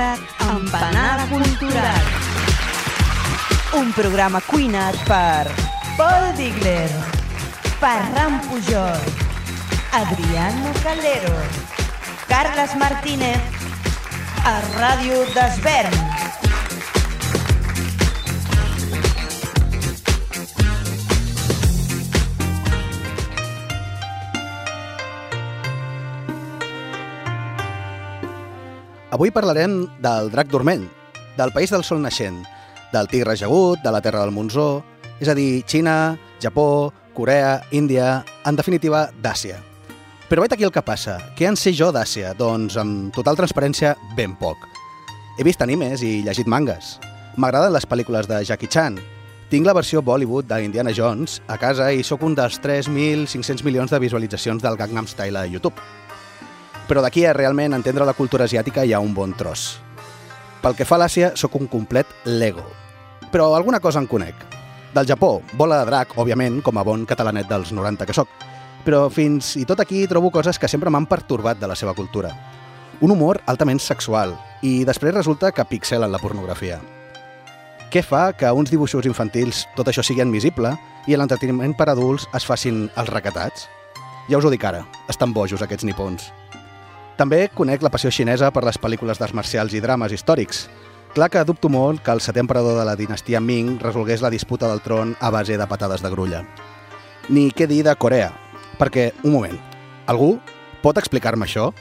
comença Empanada Cultural. Un programa cuinat per Paul Digler, Ferran Pujol, Adriano Calero, Carles Martínez, a Ràdio d'Esvern. Avui parlarem del drac dorment, del país del sol naixent, del tigre jagut, de la terra del Monzó, és a dir, Xina, Japó, Corea, Índia, en definitiva, d'Àsia. Però vet aquí el que passa. Què en sé jo d'Àsia? Doncs, amb total transparència, ben poc. He vist animes i llegit mangas. M'agraden les pel·lícules de Jackie Chan. Tinc la versió Bollywood d'Indiana Jones a casa i sóc un dels 3.500 milions de visualitzacions del Gangnam Style a YouTube però d'aquí a realment entendre la cultura asiàtica hi ha un bon tros. Pel que fa a l'Àsia, sóc un complet Lego. Però alguna cosa en conec. Del Japó, bola de drac, òbviament, com a bon catalanet dels 90 que sóc. Però fins i tot aquí trobo coses que sempre m'han pertorbat de la seva cultura. Un humor altament sexual, i després resulta que pixelen la pornografia. Què fa que uns dibuixos infantils tot això sigui admissible i l'entreteniment per adults es facin els recatats? Ja us ho dic ara, estan bojos aquests nipons. També conec la passió xinesa per les pel·lícules d'arts marcials i drames històrics. Clar que dubto molt que el setè emperador de la dinastia Ming resolgués la disputa del tron a base de patades de grulla. Ni què dir de Corea, perquè, un moment, algú pot explicar-me això?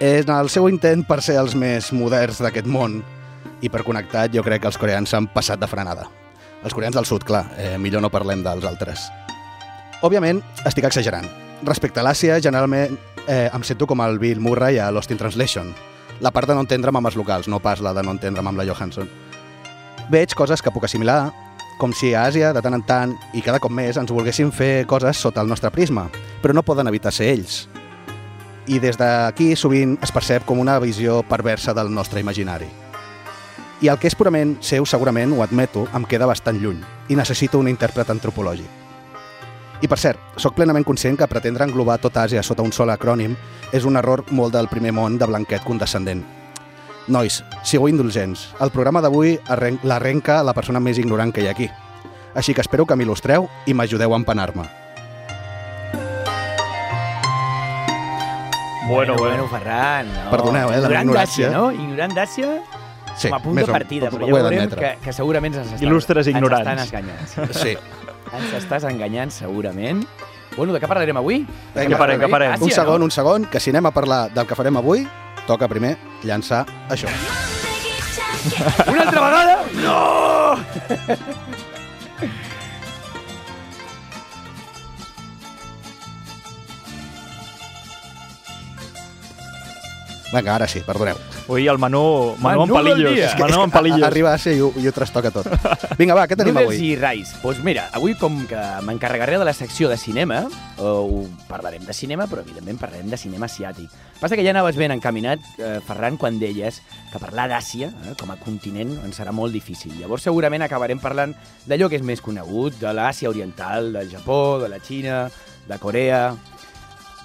En el seu intent per ser els més moderns d'aquest món i per connectat jo crec que els coreans s'han passat de frenada. Els coreans del sud, clar, eh, millor no parlem dels altres. Òbviament, estic exagerant. Respecte a l'Àsia, generalment eh, em sento com el Bill Murray a Lost in Translation. La part de no entendre'm amb els locals, no pas la de no entendre'm amb la Johansson. Veig coses que puc assimilar, com si a Àsia, de tant en tant, i cada cop més, ens volguessin fer coses sota el nostre prisma, però no poden evitar ser ells. I des d'aquí sovint es percep com una visió perversa del nostre imaginari. I el que és purament seu, segurament, ho admeto, em queda bastant lluny i necessito un intèrpret antropològic. I per cert, sóc plenament conscient que pretendre englobar tot Àsia sota un sol acrònim és un error molt del primer món de blanquet condescendent. Nois, sigueu indulgents. El programa d'avui l'arrenca la persona més ignorant que hi ha aquí. Així que espero que m'il·lustreu i m'ajudeu a empanar-me. Bueno, bueno, bueno, Ferran. No. Perdoneu, eh, la Ignorant ignorància. d'Àsia, no? Ignorant d'Àsia Sí, com a punt de partida, però ja veurem que, que segurament ens estan, Il·lustres ignorants. ens estan enganyant. Sí. Sí. ens estàs enganyant, segurament. Bueno, de què parlarem avui? Vinga, Què farem, què farem? Un segon, un segon, que si anem a parlar del que farem avui, toca primer llançar això. Una altra vegada? No! Vinga, ara sí, perdoneu. Avui el menú, menú, Menú en del palillos. És que, menú en que palillos. arriba a ser i ho, i ho trastoca tot. Vinga, va, què tenim Noodles avui? i Rice. Doncs mira, avui com que m'encarregaré de la secció de cinema, o parlarem de cinema, però evidentment parlarem de cinema asiàtic. Passa que ja anaves ben encaminat, eh, Ferran, quan deies que parlar d'Àsia, eh, com a continent, ens serà molt difícil. Llavors segurament acabarem parlant d'allò que és més conegut, de l'Àsia oriental, del Japó, de la Xina, de Corea...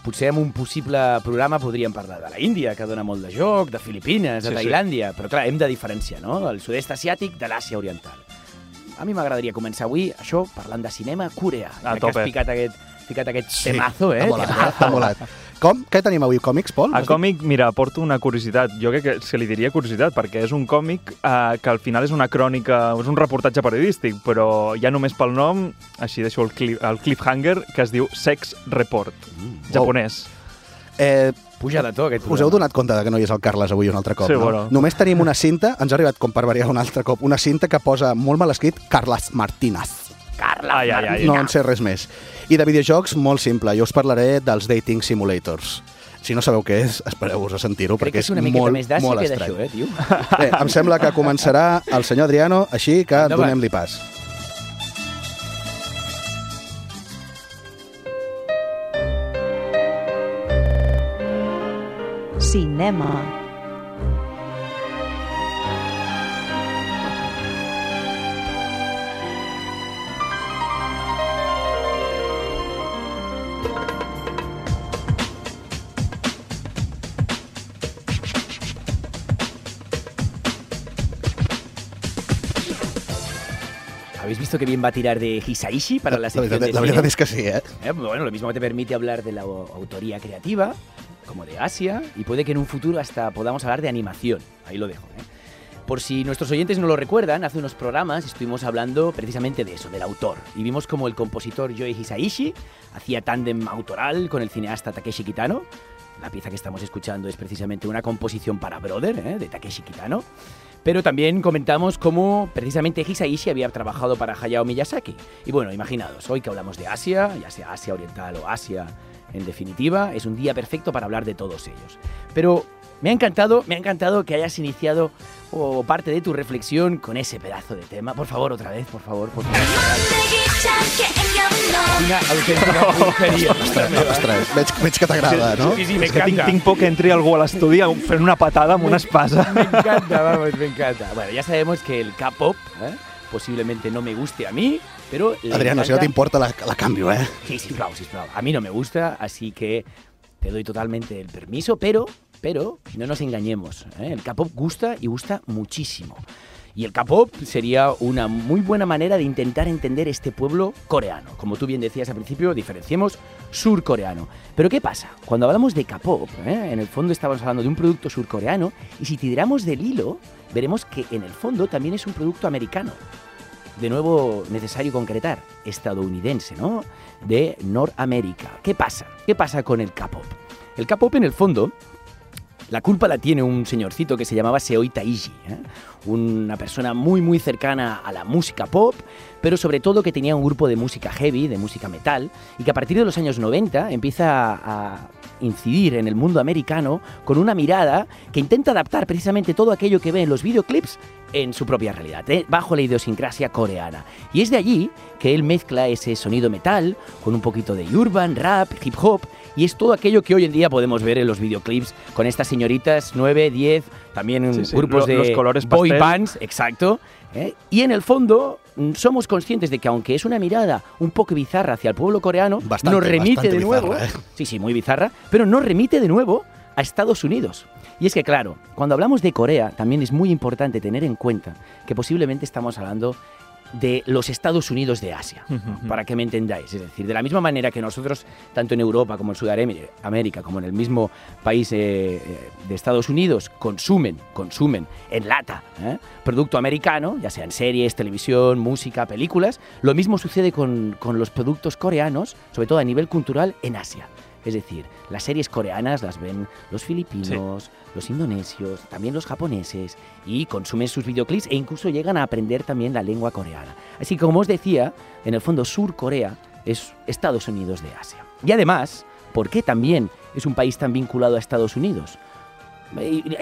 Potser en un possible programa podríem parlar de la Índia, que dona molt de joc, de Filipines, de Sí, sí. Tailàndia, però clar, hem de diferenciar, no?, el sud-est asiàtic de l'Àsia oriental. A mi m'agradaria començar avui, això, parlant de cinema coreà. A Crec que has picat aquest, picat aquest temazo, eh? Ha volat, eh? Ha volat. Com? Què tenim avui? Còmics, Pol? A còmic, mira, porto una curiositat. Jo crec que se li diria curiositat, perquè és un còmic eh, que al final és una crònica, és un reportatge periodístic, però ja només pel nom, així deixo el, clip, el cliffhanger, que es diu Sex Report, Mm. japonès. Eh, Puja de to, aquest us programa. heu donat compte de que no hi és el Carles avui un altre cop, Sí, no? bueno. Només tenim una cinta, ens ha arribat com per variar un altre cop, una cinta que posa molt mal escrit Carles Martínez. Carla Ai, ai, ai. No en sé res més. I de videojocs, molt simple. Jo us parlaré dels Dating Simulators. Si no sabeu què és, espereu-vos a sentir-ho, perquè que és una molt, més molt que estrany. d'això, eh, tio? Bé, em sembla que començarà el senyor Adriano, així que donem-li pas. Cinema. ¿Habéis visto que bien va a tirar de Hisaishi para la la, sección veritat, de la veritat és que sí, eh? Eh, Bueno, lo mismo te permite hablar de la au- autoría creativa, como de Asia, y puede que en un futuro hasta podamos hablar de animación. Ahí lo dejo. ¿eh? Por si nuestros oyentes no lo recuerdan, hace unos programas estuvimos hablando precisamente de eso, del autor. Y vimos como el compositor Joe Hisaishi hacía tándem autoral con el cineasta Takeshi Kitano. La pieza que estamos escuchando es precisamente una composición para Brother, ¿eh? de Takeshi Kitano. Pero también comentamos cómo precisamente Hisaishi había trabajado para Hayao Miyazaki. Y bueno, imaginaos, hoy que hablamos de Asia, ya sea Asia Oriental o Asia en definitiva, es un día perfecto para hablar de todos ellos. Pero me ha encantado, me ha encantado que hayas iniciado o parte de tu reflexión con ese pedazo de tema. Por favor, otra vez, por favor, por favor. Una auténtica brujería. Ostres, veig, veig que t'agrada, no? Sí, sí, me És que tinc, encanta. tinc por que entri algú a l'estudi fent una patada amb una espasa. Me encanta, vamos, me encanta. Bueno, ya sabemos que el K-pop ¿eh? posiblemente no me guste a mí, pero... Adriano, si no encanta- t'importa, la, la canvio, eh? Sí, sí, sí, A mí no me gusta, así que te doy totalmente el permiso, pero, pero no nos engañemos. ¿eh? El K-pop gusta y gusta muchísimo. Y el K-pop sería una muy buena manera de intentar entender este pueblo coreano. Como tú bien decías al principio, diferenciemos surcoreano. Pero ¿qué pasa? Cuando hablamos de K-pop, ¿eh? en el fondo estamos hablando de un producto surcoreano y si tiramos del hilo, veremos que en el fondo también es un producto americano de nuevo necesario concretar, estadounidense, ¿no? De Norteamérica. ¿Qué pasa? ¿Qué pasa con el K-pop? El K-pop en el fondo, la culpa la tiene un señorcito que se llamaba Seoi Taiji, ¿eh? una persona muy muy cercana a la música pop, pero sobre todo que tenía un grupo de música heavy, de música metal, y que a partir de los años 90 empieza a incidir en el mundo americano con una mirada que intenta adaptar precisamente todo aquello que ve en los videoclips en su propia realidad, ¿eh? bajo la idiosincrasia coreana. Y es de allí que él mezcla ese sonido metal con un poquito de urban, rap, hip hop, y es todo aquello que hoy en día podemos ver en los videoclips con estas señoritas 9, 10, también en Sí, sí, grupos de los colores boy pastel. bands, exacto. ¿eh? Y en el fondo mm, somos conscientes de que aunque es una mirada un poco bizarra hacia el pueblo coreano, Bastante, nos remite de nuevo, bizarra, ¿eh? sí, sí, muy bizarra, pero nos remite de nuevo a Estados Unidos. Y es que, claro, cuando hablamos de Corea, también es muy importante tener en cuenta que posiblemente estamos hablando de los Estados Unidos de Asia, para que me entendáis. Es decir, de la misma manera que nosotros, tanto en Europa como en Sudamérica, como en el mismo país eh, eh, de Estados Unidos, consumen, consumen en lata ¿eh? producto americano, ya sean series, televisión, música, películas, lo mismo sucede con, con los productos coreanos, sobre todo a nivel cultural, en Asia. Es decir, las series coreanas las ven los filipinos, los indonesios, también los japoneses y consumen sus videoclips e incluso llegan a aprender también la lengua coreana. Así que, como os decía, en el fondo Sur Corea es Estados Unidos de Asia. Y además, ¿por qué también es un país tan vinculado a Estados Unidos?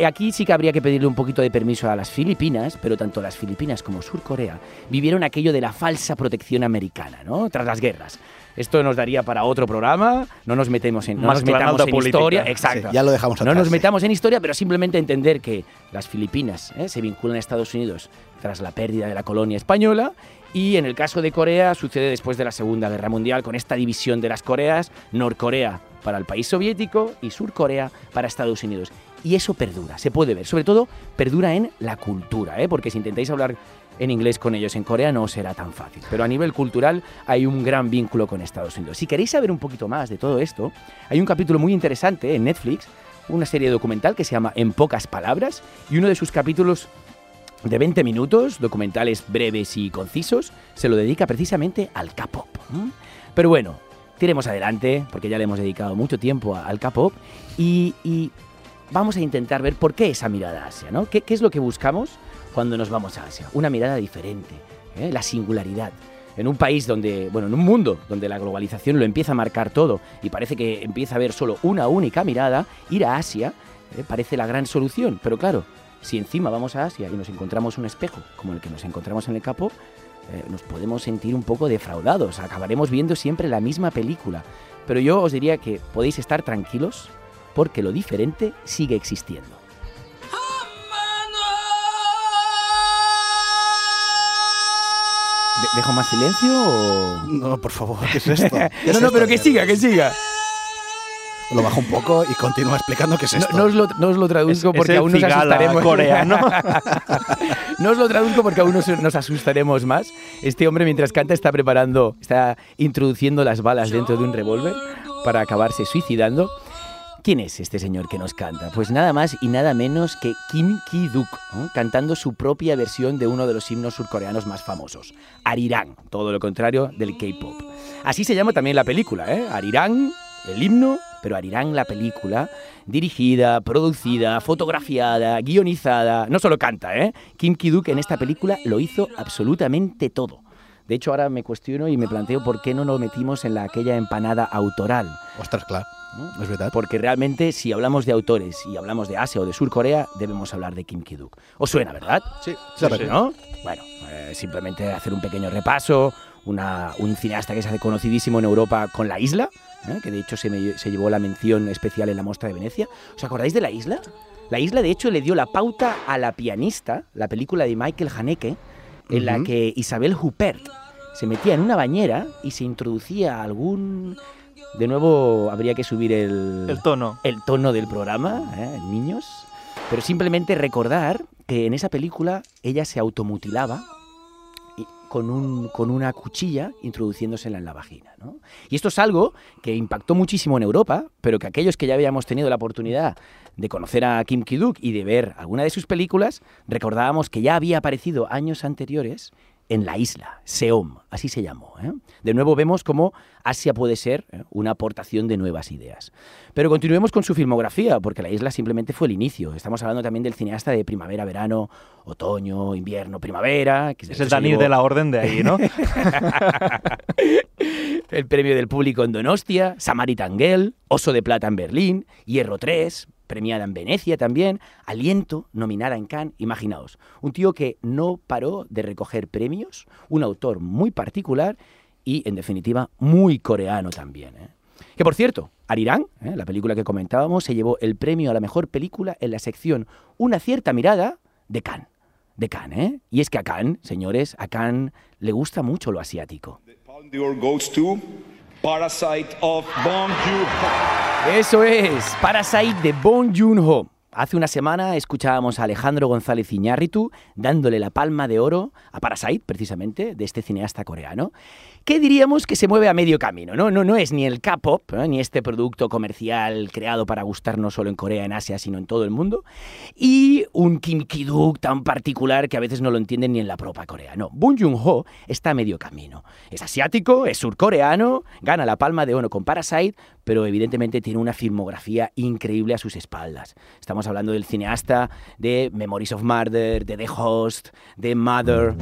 Aquí sí que habría que pedirle un poquito de permiso a las Filipinas, pero tanto las Filipinas como Sur Corea vivieron aquello de la falsa protección americana, ¿no? Tras las guerras. Esto nos daría para otro programa, no nos metemos en, no nos metamos en política. historia, exacto. Sí, ya lo dejamos No nos metamos en historia, pero simplemente entender que las Filipinas ¿eh? se vinculan a Estados Unidos tras la pérdida de la colonia española y en el caso de Corea sucede después de la Segunda Guerra Mundial con esta división de las Coreas, Norcorea para el país soviético y Surcorea para Estados Unidos. Y eso perdura, se puede ver, sobre todo perdura en la cultura, ¿eh? porque si intentáis hablar en inglés con ellos en Corea no será tan fácil. Pero a nivel cultural hay un gran vínculo con Estados Unidos. Si queréis saber un poquito más de todo esto, hay un capítulo muy interesante en Netflix, una serie documental que se llama En pocas palabras, y uno de sus capítulos de 20 minutos, documentales breves y concisos, se lo dedica precisamente al K-pop. Pero bueno, tiremos adelante, porque ya le hemos dedicado mucho tiempo al K-pop, y, vamos a intentar ver por qué esa mirada a Asia, ¿no? ¿Qué, qué es lo que buscamos cuando nos vamos a Asia? Una mirada diferente, ¿eh? la singularidad. En un país donde, bueno, en un mundo donde la globalización lo empieza a marcar todo y parece que empieza a haber solo una única mirada, ir a Asia eh, parece la gran solución. Pero claro, si encima vamos a Asia y nos encontramos un espejo como el que nos encontramos en el capo, eh, nos podemos sentir un poco defraudados. Acabaremos viendo siempre la misma película. Pero yo os diría que podéis estar tranquilos porque lo diferente sigue existiendo. ¿Dejo más silencio o...? No, por favor, ¿qué es esto? ¿Qué es no, no, esto, pero que siga, que siga. lo bajo un poco y continúa explicando qué es esto. No, no os lo, no os lo traduzco Es- porque es aún nos asustaremos. coreano. no os lo traduzco porque aún nos, nos asustaremos más. Este hombre, mientras canta, está preparando, está introduciendo las balas dentro de un revólver para acabarse suicidando. ¿Quién es este señor que nos canta? Pues nada más y nada menos que Kim Ki-duk, cantando su propia versión de uno de los himnos surcoreanos más famosos, Arirang, todo lo contrario del K-pop. Así se llama también la película, ¿eh? Arirang, el himno, pero Arirang la película, dirigida, producida, fotografiada, guionizada, no solo canta, ¿eh? Kim Ki-duk en esta película lo hizo absolutamente todo. De hecho, ahora me cuestiono y me planteo por qué no lo metimos en la, aquella empanada autoral. Ostres, clar, ¿no? és veritat. Porque realmente si hablamos de autores y hablamos de Asia o de Sur Corea, debemos hablar de Kim Ki-duk. ¿Os suena, verdad? Sí, Sí. ¿No? Bueno, eh, simplemente hacer un pequeño repaso. Una, un cineasta que se hace conocidísimo en Europa con La Isla, ¿eh? que de hecho se, me- se llevó la mención especial en la Mostra de Venecia. ¿Os acordáis de La Isla? La Isla, de hecho, le dio la pauta a La pianista, la película de Michael Haneke, en la que Isabel Huppert se metía en una bañera y se introducía algún... De nuevo, habría que subir el, El tono. el tono del programa, ¿eh? niños, pero simplemente recordar que en esa película ella se automutilaba con, un, con una cuchilla introduciéndosela en la vagina. ¿no? Y esto es algo que impactó muchísimo en Europa, pero que aquellos que ya habíamos tenido la oportunidad de conocer a Kim Ki-duk y de ver alguna de sus películas, recordábamos que ya había aparecido años anteriores en la isla, Seom, así se llamó. ¿eh? De nuevo vemos cómo Asia puede ser ¿eh? una aportación de nuevas ideas. Pero continuemos con su filmografía, porque la isla simplemente fue el inicio. Estamos hablando también del cineasta de primavera, verano, otoño, invierno, primavera. Que Es el hecho se Dani llevó de la orden de ahí, ¿no? el premio del público en Donostia, Samaritan Girl, Oso de Plata en Berlín, Hierro 3, premiada en Venecia también, Aliento, nominada en Cannes. Imaginaos, un tío que no paró de recoger premios, un autor muy particular y, en definitiva, muy coreano también. ¿eh? Que por cierto, Arirang, ¿eh? la película que comentábamos, se llevó el premio a la mejor película en la sección Una cierta mirada de Cannes. De Cannes, ¿eh? Y es que a Cannes, señores, a Cannes le gusta mucho lo asiático. Palme Eso es, Parasite de Bong Joon-ho. Hace una semana escuchábamos a Alejandro González Iñárritu dándole la palma de oro a Parasite, precisamente, de este cineasta coreano, que diríamos que se mueve a medio camino, ¿no? No, no es ni el K-pop, ¿eh? ni este producto comercial creado para gustar no solo en Corea, en Asia, sino en todo el mundo, y un Kim Ki-duk tan particular que a veces no lo entienden ni en la propia Corea. No, Bong Joon-ho está a medio camino. Es asiático, es surcoreano, gana la palma de oro con Parasite, pero evidentemente tiene una filmografía increíble a sus espaldas. Estamos hablando del cineasta de Memories of Murder, de The Host, de Mother.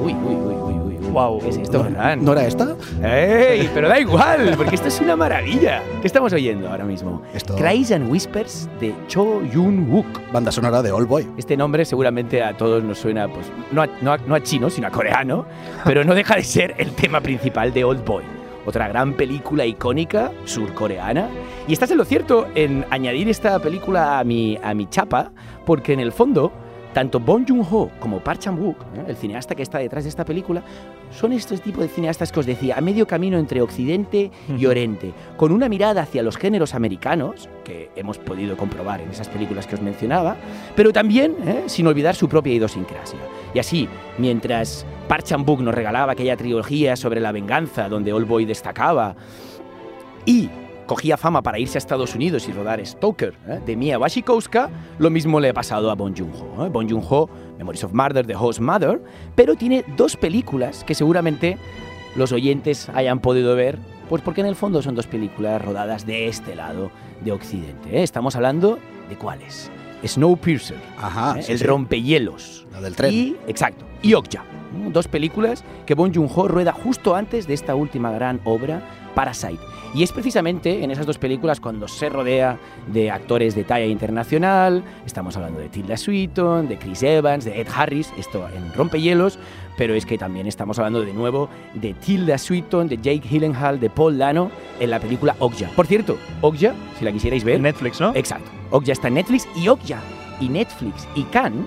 Uy, uy, uy, uy, Guau. ¿Qué es esto, No, Ferran? no era esta? ¡Ey! Pero da igual, porque esto es una maravilla. ¿Qué estamos oyendo ahora mismo? Esto- Cries and Whispers de Cho Yun-wook. Banda sonora de All Boy. Este nombre seguramente a todos nos suena, pues, no a, no a- no a chino, sino a coreano, pero no deja de ser el tema principal de Old Boy. Otra gran película icónica surcoreana. Y estás en lo cierto en añadir esta película a mi, a mi chapa, porque en el fondo, tanto Bong Joon-ho como Park Chan-wook, ¿eh? el cineasta que está detrás de esta película, son estos tipos de cineastas que os decía, a medio camino entre Occidente y Oriente, con una mirada hacia los géneros americanos, que hemos podido comprobar en esas películas que os mencionaba, pero también ¿eh? sin olvidar su propia idiosincrasia. Y así, mientras Park Chan-wook nos regalaba aquella trilogía sobre la venganza, donde Old Boy destacaba, y cogía fama para irse a Estados Unidos y rodar Stoker ¿eh? de Mia Wasikowska, lo mismo le ha pasado a Bong Joon-ho. ¿eh? Bong Joon-ho, Memories of Murder, The Host Mother, pero tiene dos películas que seguramente los oyentes hayan podido ver, pues porque en el fondo son dos películas rodadas de este lado de Occidente. ¿eh? Estamos hablando de cuáles. Snowpiercer, Ajá, ¿eh? sí, el sí. rompehielos. La del tren. Y, exacto, y Okja. Dos películas que Bong Joon-ho rueda justo antes de esta última gran obra, Parasite. Y es precisamente en esas dos películas cuando se rodea de actores de talla internacional, estamos hablando de Tilda Swinton, de Chris Evans, de Ed Harris, esto en Rompehielos, pero es que también estamos hablando de nuevo de Tilda Swinton, de Jake Gyllenhaal, de Paul Dano en la película Okja. Por cierto, Okja, si la quisierais ver, En Netflix, ¿no? Exacto. Okja está en Netflix y Okja y Netflix y Cannes,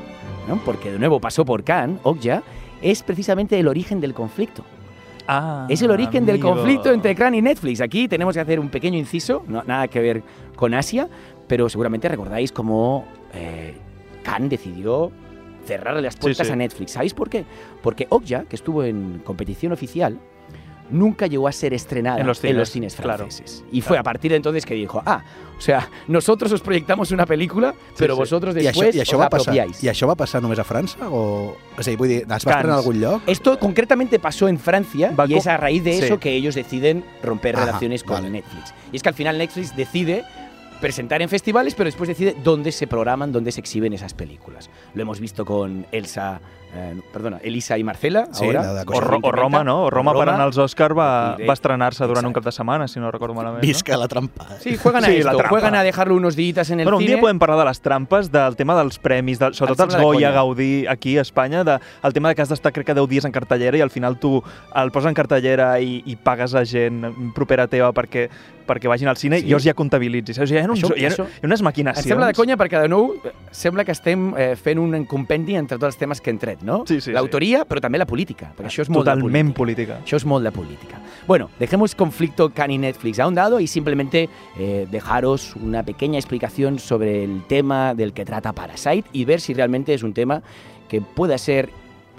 ¿no? porque de nuevo pasó por Cannes, Okja, es precisamente el origen del conflicto. Ah, es el origen del conflicto entre Cran y Netflix. Aquí tenemos que hacer un pequeño inciso, no, nada que ver con Asia, pero seguramente recordáis cómo eh, Khan decidió cerrarle las puertas sí. a Netflix. ¿Sabéis por qué? Porque Okja, que estuvo en competición oficial, nunca llegó a ser estrenada En los cines, franceses. Y fue a partir de entonces que dijo, ah, o sea, nosotros os proyectamos una película, pero sí. vosotros I això, después I això os va passar, apropiáis. I això va passar només a França? O, o sigui, vull dir, es va Cans. estrenar a algun lloc? Esto concretamente pasó en Francia Va y es a raíz de Sí. eso que ellos deciden romper Ajá, relaciones con vale. Netflix. Y es que al final Netflix decide presentar en festivales, pero después decide dónde se programan, dónde se exhiben esas películas. Lo hemos visto con Elsa, eh, perdona, Elisa y Marcela, Sí, de O, Ro o Roma, no? O Roma, per anar als Oscars va, va estrenar-se durant un Exacte. cap de setmana, si no recordo malament. Visca la trampa. Sí, juegan a Sí, la esto, trampa. juegan a dejarlo unos días en el Bueno, un cine. dia podem parlar de les trampes, del tema dels premis, de, sobretot els Goya. Gaudí, aquí a Espanya, de, el tema de que has d'estar, crec que 10 dies en cartellera i al final tu el poses en cartellera i, i pagues a gent propera teva perquè, perquè vagin al cine Sí. i llavors ja comptabilitzis. O sigui, hi ha, uns, Això- hi ha, això- hi ha unes Em maquinacions. sembla de conya perquè, de nou, sembla que estem eh, fent un compendi entre tots els temes que hem tret, no? Sí, sí, L'autoria, però també la política, perquè això és molt de Totalment política. política. Això es molt de política. Bueno, dejemos conflicto Can y Netflix a un lado y simplemente eh, dejaros una pequeña explicación sobre el tema del que trata Parasite y ver si realmente es un tema que pueda ser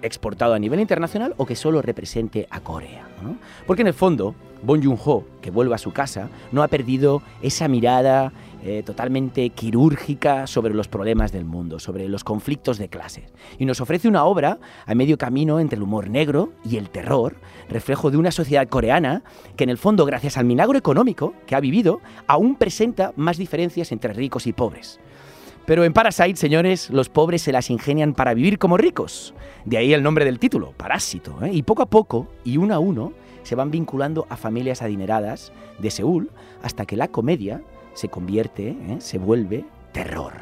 exportado a nivel internacional o que solo represente a Corea. ¿no? Porque en el fondo, Bong Joon-ho, que vuelve a su casa, no ha perdido esa mirada eh, totalmente quirúrgica sobre los problemas del mundo, sobre los conflictos de clases. Y nos ofrece una obra a medio camino entre el humor negro y el terror, reflejo de una sociedad coreana que en el fondo, gracias al milagro económico que ha vivido, aún presenta más diferencias entre ricos y pobres. Pero en Parasite, señores, los pobres se las ingenian para vivir como ricos. De ahí el nombre del título, Parásito. ¿eh? Y poco a poco, y uno a uno, se van vinculando a familias adineradas de Seúl hasta que la comedia se convierte, ¿eh? se vuelve terror.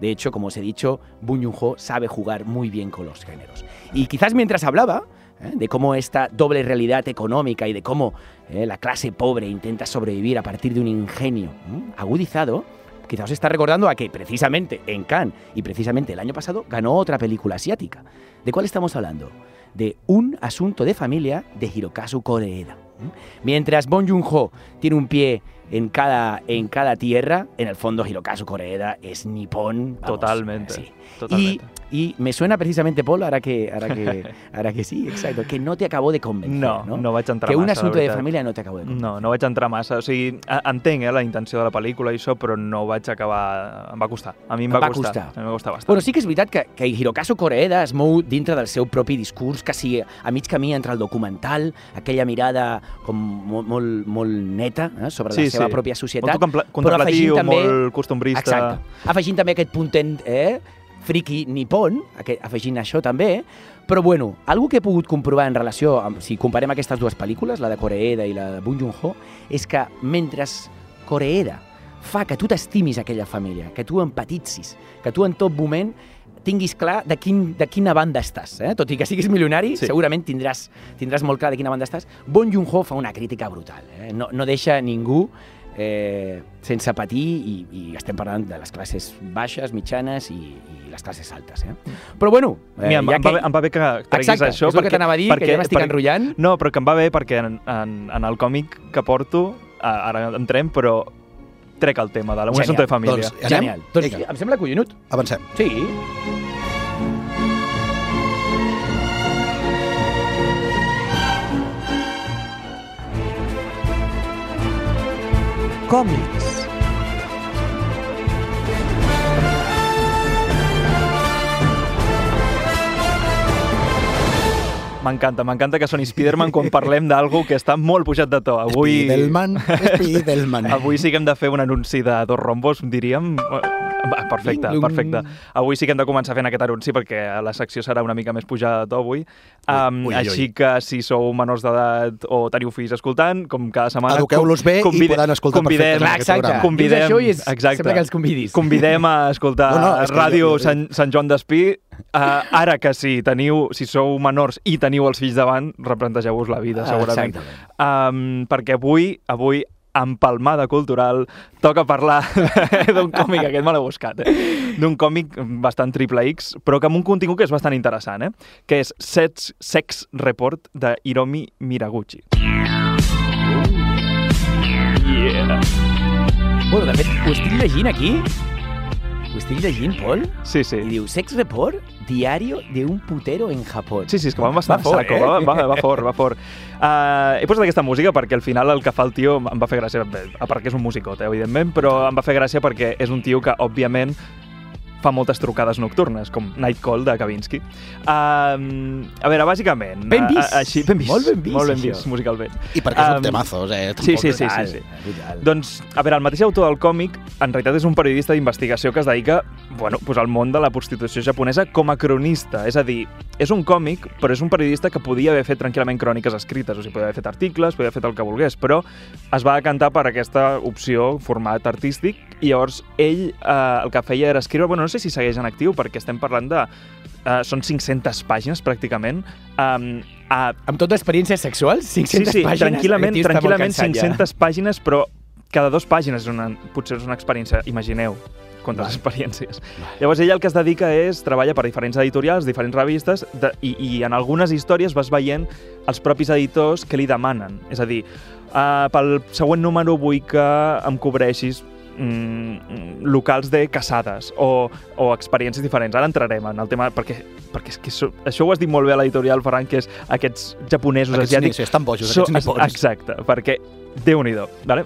De hecho, como os he dicho, Joon-ho sabe jugar muy bien con los géneros. Y quizás mientras hablaba ¿eh? de cómo esta doble realidad económica y de cómo ¿eh? la clase pobre intenta sobrevivir a partir de un ingenio agudizado, quizás os está recordando a que precisamente en Cannes y precisamente el año pasado ganó otra película asiática. ¿De cuál estamos hablando? De Un asunto de familia de Hirokazu Koreeda. Mientras Bong Joon-ho tiene un pie en cada, en cada tierra, en el fondo Hirokazu Koreeda es nipón. vamos, Totalmente. sí. Totalmente. Y, y me suena precisamente, Paul, ahora que, ahora que, ahora que sí, exacto, que no te acabó de convencer, No, no? no vaig entrar que un massa, la asunto de veritat. família no t'acabo de convencer. No, no vaig entrar massa. O sigui, entenc eh, la intenció de la pel·lícula i això, però no vaig acabar... Em va costar. A mi em Em va, va costar. costar. A mi em va costar bastant. Bueno, sí que és veritat que, que Hirokazu Koreeda es mou dintre del seu propi discurs, quasi a mig camí entre el documental, aquella mirada com molt, molt, molt neta eh, sobre sí, la seva sí. pròpia Molt societat, però afegint contemplatiu, també... molt costumbrista. Exacte. Afegint també aquest puntet eh, friki nipon, afegint això també, però bueno, algo que he pogut comprovar en relació amb, si comparem aquestes dues pel·lícules, la de Koreeda i la de Bong Joon-ho, és que mentre Koreeda fa que tu t'estimis aquella família, que tu empatitzis, que tu en tot moment tinguis clar de, quin, de quina banda estàs. Eh? Tot i que siguis milionari, Sí. segurament tindràs, tindràs molt clar de quina banda estàs. Bong Joon-ho fa una crítica brutal. Eh? No, no deixa ningú eh, sense patir i, i estem parlant de les classes baixes, mitjanes i, i les classes altes. Eh? Però bueno, eh, Mira, em, ja em, va bé, em va bé que treguis Exacte, això. és el que t'anava a dir, que ja m'estic enrotllant. No, però que em va bé perquè en, en, en el còmic que porto, a- ara entrem, però trec el tema de la Genial. de família. Doncs? Genial. Doncs, Vinga. em sembla collonut. Avancem. Sí. Còmics. M'encanta, m'encanta que soni Spider-Man quan parlem d'algú que està molt pujat de to. Avui, Spiderman, Spiderman. avui sí que hem de fer un anunci de dos rombos, diríem. Va, perfecte, perfecte. Avui sí que hem de començar fent aquest anunci perquè la secció serà una mica més pujada de to avui. Um, ui, ui. Així que si sou menors d'edat o teniu fills escoltant, com cada setmana... Eduqueu-los bé i convide- podran escoltar convidem, perfectament Clar, aquest exacte. programa. Convidem- Dius això i és, exacte. sembla que els convidis. Convidem a escoltar No, no, és que Ràdio Sant, Sant Joan d'Espí. Uh, ara que si teniu, si sou menors i teniu els fills davant, replantegeu-vos la vida, Ah, segurament. exactament. Um, perquè avui, avui empalmada cultural, toca parlar d'un còmic, aquest me l'he buscat, eh? d'un còmic bastant triple X, però que amb un contingut que és bastant interessant, eh? que és Sex, Sex Report de Hiromi Miraguchi. Yeah. Bueno, de fet, ho estic llegint aquí. Ho estic llegint, Pol, Sí, sí. i diu Sex Report, diario de un putero en Japó. Sí, sí, és que van bastant Va fort, saco, eh? va, va, va fort, va fort. Uh, he posat aquesta música perquè al final el que fa el tio em va fer gràcia, a part que és un musicot, eh, evidentment, però em va fer gràcia perquè és un tio que, òbviament, fa moltes trucades nocturnes, com Night Call de Kavinsky. Um, a veure, bàsicament... Ben a- vist. a- així, ben vist. Molt ben vist, Molt ben això. vist, musicalment. I perquè és Um, un temazos, eh? sí, Tampoc sí, sí, Brutal, sí, sí. brutal. Doncs, a veure, el mateix autor del còmic en realitat és un periodista d'investigació que es dedica bueno, pues al món de la prostitució japonesa com a cronista. És a dir, és un còmic, però és un periodista que podia haver fet tranquil·lament cròniques escrites, o sigui, podia haver fet articles, podia haver fet el que volgués, però es va decantar per aquesta opció, format artístic, i llavors ell eh, el que feia era escriure, bueno, no sé si segueix en actiu, perquè estem parlant de... Eh, són 500 pàgines, pràcticament, um, a Amb tot experiències sexuals? 500 sí, sí, pàgines? tranquil·lament, tranquil·lament cansat ja. 500 pàgines, però cada dues pàgines és una, potser és una experiència, imagineu quantes experiències. Llavors ell el que es dedica és, treballa per diferents editorials, diferents revistes, de, i, i en algunes històries vas veient els propis editors que li demanen. És a dir, uh, pel següent número vull que em cobreixis mm, locals de casades o, o experiències diferents. Ara entrarem en el tema, perquè, perquè és que això, això ho has dit molt bé a l'editorial, Ferran, que és aquests japonesos Aquests asiàtics... sí, estan bojos, So- aquests nipons. Exacte, perquè déu-n'hi-do, vale?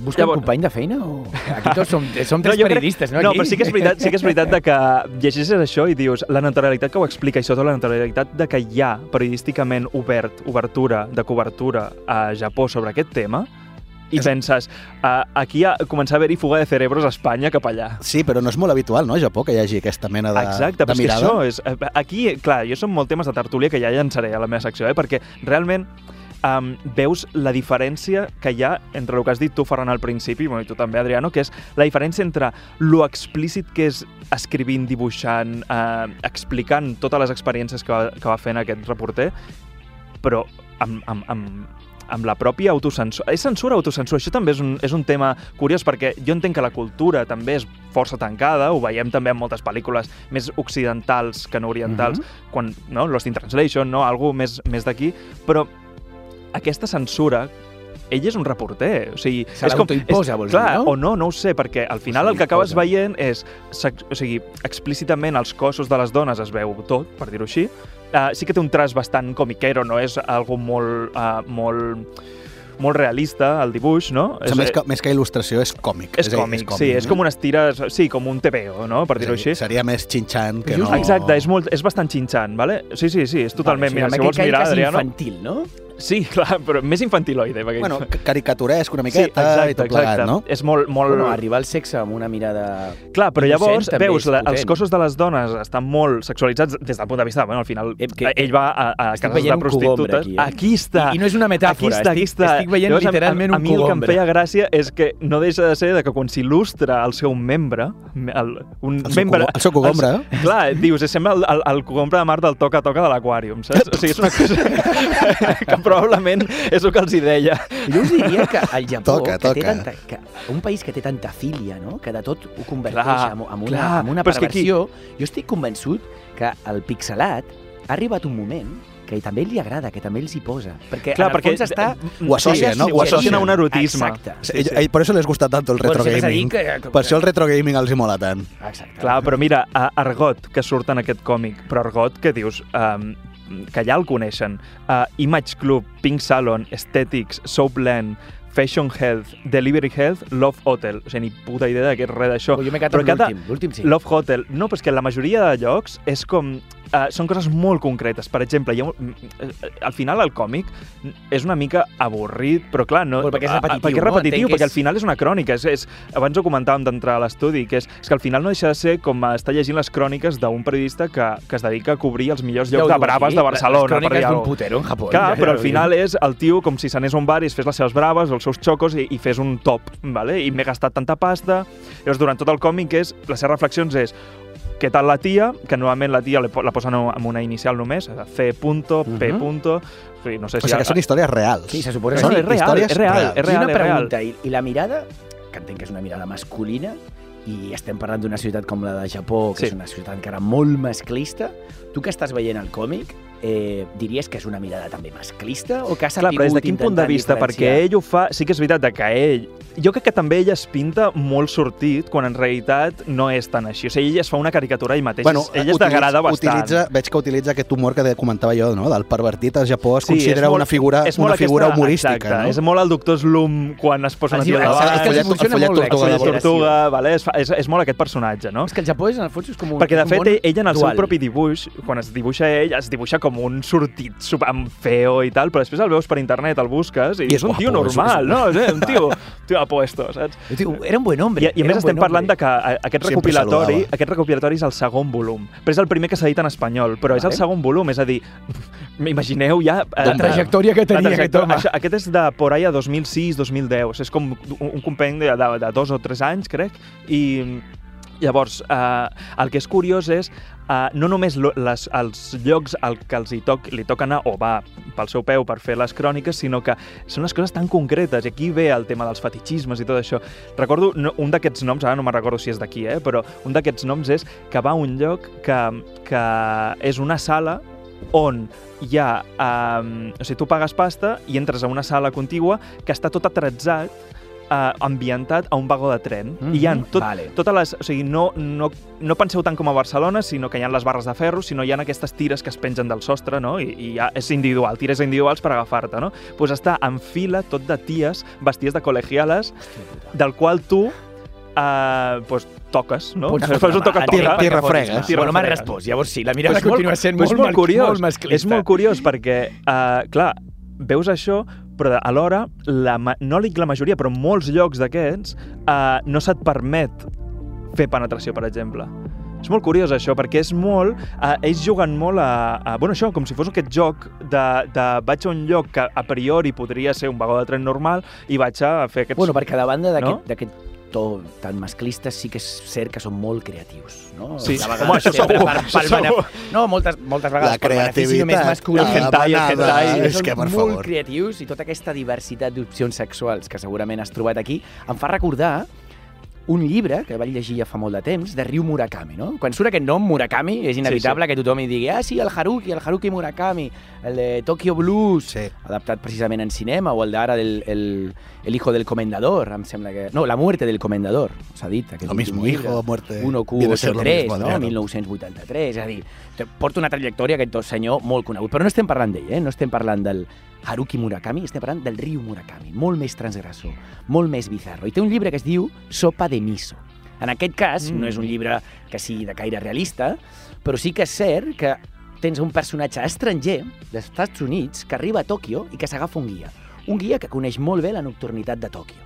Busca Llavors- un company de feina o...? Aquí tots som, som tres crec- periodistes, no? No, aquí? però sí que és veritat, sí que és veritat de que llegeixes això i dius la naturalitat que ho explica i sobretot la naturalitat de que hi ha periodísticament obert, obertura de cobertura a Japó sobre aquest tema i És- penses, uh, aquí ha començar a haver-hi fuga de cerebros a Espanya cap allà. Sí, però no és molt habitual, no, a Japó, que hi hagi aquesta mena de, Exacte, de mirada. això és... eh, Aquí, clar, jo són molt temes de tertúlia que ja llançaré a la meva secció, eh? perquè realment um, veus la diferència que hi ha entre el que has dit tu, Ferran, al principi, bueno, i tu també, Adriano, que és la diferència entre lo explícit que és escrivint, dibuixant, eh, explicant totes les experiències que va, que va fent aquest reporter, però amb, amb, amb, amb la pròpia autocensura. És censura o autocensura? Això també és un, és un tema curiós perquè jo entenc que la cultura també és força tancada, ho veiem també en moltes pel·lícules més occidentals que no orientals, Mhm. quan, no? Lost in Translation, no? Algú més, més d'aquí, però aquesta censura ell és un reporter, o sigui... Se és com, l'autoimposa, és- vols clar, dir, no? o no, no ho sé, perquè al final el que acabes veient és, o sigui, explícitament els cossos de les dones es veu tot, per dir-ho així, uh, sí que té un traç bastant comiquero, no és algo molt, uh, molt, molt realista, el dibuix, no? O sigui, més, que, més que il·lustració, és còmic. és, còmic, sí, és com unes tires, sí, com un TVO, no?, per dir-ho així. Seria més xinxant que Just- no... Exacte, és, molt, és bastant xinxant, vale? Sí, sí, sí, és totalment... Vale, o sigui, mira, si vols mirar, quasi Adriano... infantil, no? Sí, clar, però més infantiloide. Perquè... Bueno, ca- caricaturesc una sí, miqueta exacte, i tot plegat, exacte. no? És molt... molt... Bueno, arribar al sexe amb una mirada... Clar, però llavors també veus la, els cossos de les dones estan molt sexualitzats des del punt de vista, bueno, al final Eh, que- ell va a, a Estic cases de cogombre prostitutes. aquí, eh? està. I- i no és una metàfora, Aquí està, aquí estic- està. estic veient Llavors, a- literalment a, un a mi el que em cogombre. feia gràcia és que no deixa de ser de que quan s'il·lustra el seu membre, el, un El seu membre... el seu cogombre. El, clar, dius, sembla el, el, el cogombre de mar del toca-toca de l'aquàrium, saps? O sigui, és una cosa que probablement és el que els hi deia. Jo us diria que el Japó, Toca, que té toca. tanta, que, un país que té tanta filia, no? que de tot ho converteix Clar, en, en, una, clar, en una que aquí- perversió, jo estic convençut que el pixelat ha arribat un moment que també li agrada, que també els hi posa. Perquè Clar, en el perquè fons està... Ho associa, no? Ho associen a un erotisme. Exacte. Sí, sí. Per això les gusta tant el retro gaming. que- que- Per això el retro gaming els hi mola tant. Exacte. Clar, però mira, a Argot, que surt en aquest còmic, però Argot, que dius, um, que ja el coneixen, uh, Image Club, Pink Salon, Aesthetics, Soapland, Fashion Health, Delivery Health, Love Hotel. O sigui, ni puta idea de què és res d'això. Jo m'he quedat amb l'últim, l'últim sí. Love Hotel. No, però és que la majoria de llocs és com... Uh, són coses molt concretes. Per exemple, hi ha, un- eh, al final el còmic és una mica avorrit, però clar, no, Bueno, perquè és a- a- repetitiu, perquè és no? repetitiu, Entenc que perquè és- al final és una crònica. És, és, abans ho comentàvem d'entrar a l'estudi, que és, és que al final no deixa de ser com estar llegint les cròniques d'un periodista que, que es dedica a cobrir els millors llocs de braves de Barcelona. Les cròniques per dir d'un alguna cosa. putero en Japó. Clar, Ja, però al final és el tio com si s'anés a un bar i es fes les seves braves, els seus xocos i, i fes un top, vale? i m'he gastat tanta pasta. Llavors, durant tot el còmic, és, les seves reflexions és què tal la tia, que normalment la tia la po- la posen amb una inicial només, C punto, P punto, o sigui, no sé O si... sigui que són històries reals. Sí, se suposa que No, sí. és real, històries és real, és real, I una és real. pregunta, i, i la mirada, que entenc que és una mirada masculina, i estem parlant d'una ciutat com la de Japó, que Sí. és una ciutat encara molt masclista, tu que estàs veient el còmic, eh, diries que és una mirada també masclista o que ha Clar, però des de quin punt de vista? diferenciar? Perquè ell ho fa... Sí que és veritat de que ell... Jo crec que també ell es pinta molt sortit, quan en realitat no és tan així. O sigui, ell es fa una caricatura ell mateix. Bueno, ell es degrada bastant. Utilitza, veig que utilitza aquest humor que comentava jo, no? del pervertit al Japó es Sí, considera és molt- una figura, és molt una figura aquesta- humorística. Exacte, no? és molt el doctor Slum quan es posa una hi- davant. és que els follet- funciona follet molt bé, tortuga Follet aquesta bola. tortuga, vale? és, és, és molt aquest personatge, no? És que el Japó és, en el fons, és com un, Perquè, de un fet, món ell, ell en el dual. seu propi dibuix, quan es dibuixa ell, es dibuixa com un sortit super amb feo i tal, però després el veus per internet, el busques, i, I és és un tio normal, és- no? És un tio, tio apuesto, saps? Tio, Era un buen hombre. I, I a més estem parlant hombre. de que a- aquest recopilatori, aquest recopilatori és el segon volum, però és el primer que s'ha dit en espanyol, però és el Vale. segon volum, és a dir, imagineu ja... eh, La trajectòria que tenia aquest trajectòria- home. Això, aquest és de por ahí a 2006-2010, és com un, un compendi de, de, de dos o tres anys, crec, i llavors eh, el que és curiós és eh, no només les, els llocs al que els hi, toc, li toca anar o va pel seu peu per fer les cròniques, sinó que són les coses tan concretes, i aquí ve el tema dels fetichismes i tot això. Recordo no, un d'aquests noms, ara no me'n recordo si és d'aquí, eh, però un d'aquests noms és que va a un lloc que, que és una sala on hi ha... Um, o sigui, tu pagues pasta i entres a una sala contigua que està tot atratzat, uh, ambientat a un vagó de tren. Mm -hmm. I hi ha Mhm, tot, vale. totes les... O sigui, no, no, no penseu tant com a Barcelona, sinó que hi ha les barres de ferro, sinó hi ha aquestes tires que es pengen del sostre, no? I, i ja és individual, tires individuals per agafar-te, no? Doncs pues està en fila tot de ties vestides de colegiales, del qual tu Uh, pues toques, no? Pots Fas un toca Tira- toca. tira fregues. Tira Bueno, m'has respost. Llavors sí, la mirada continua sent molt, molt curiós. molt masclista. És molt curiós perquè, uh, clar, veus això, però alhora, la, no dic la majoria, però molts llocs d'aquests, uh, no se't permet fer penetració, per exemple. És molt curiós això, perquè és molt... Uh, ells juguen molt a, a... Bueno, això, com si fos aquest joc de, de vaig a un lloc que a priori podria ser un vagó de tren normal i vaig a fer aquests... Bueno, perquè a banda d'aquest No? To tan masclista sí que és cert que són molt creatius, no? Sí, De vegades home, això segur, per- això pel segur. No, moltes, moltes vegades La per benefici només creativitat, masculí. el hentai, el hentai. és que, per són favor. molt creatius i tota aquesta diversitat d'opcions sexuals que segurament has trobat aquí em fa recordar un llibre que vaig llegir ja fa molt de temps, de Ryu Murakami, no? Quan surt aquest nom, Murakami, és inevitable que tothom hi digui ah, sí, el Haruki, el Haruki Murakami, el de Tokyo Blues, Sí. adaptat precisament en cinema, o el d'ara del el, el hijo del comendador, em sembla que... No, La muerte del comendador, s'ha dit. Aquest Lo mismo llibre. hijo, muerte. Uno viene a ser lo Q83, mismo, no? Adriano. 1983, és a dir, porta una trajectòria aquest senyor molt conegut. Però no estem parlant d'ell, eh? no estem parlant del Haruki Murakami, estem parlant del Ryu Murakami, molt més transgressor, molt més bizarro. I té un llibre que es diu Sopa de miso. En aquest cas, Mm. no és un llibre que sigui de caire realista, però sí que és cert que tens un personatge estranger dels Estats Units que arriba a Tòquio i que s'agafa un guia. Un guia que coneix molt bé la nocturnitat de Tòquio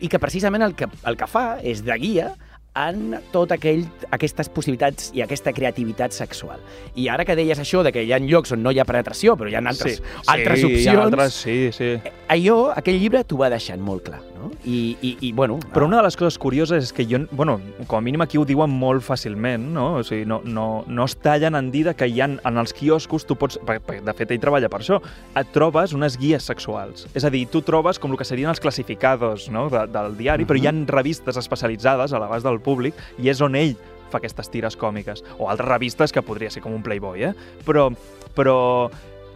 i que precisament el que, el que fa és de guia en tot aquell, aquestes possibilitats i aquesta creativitat sexual. I ara que deies això de que hi ha llocs on no hi ha penetració, però hi ha altres, altres sí, opcions, Hi ha altres, sí, sí. allò, aquell llibre t'ho va deixant molt clar, no? I, i, i bueno... Però una de les coses curioses és que jo, bueno, com a mínim aquí ho diuen molt fàcilment, no? O sigui, no, no, no es tallen en dir que hi ha, en els quioscos, tu pots, de fet ell treballa per això, et trobes unes guies sexuals. És a dir, tu trobes com el que serien els classificados no? de, del diari, però hi ha revistes especialitzades a l'abast del públic i és on ell fa aquestes tires còmiques. O altres revistes que podria ser com un Playboy, eh? Però, però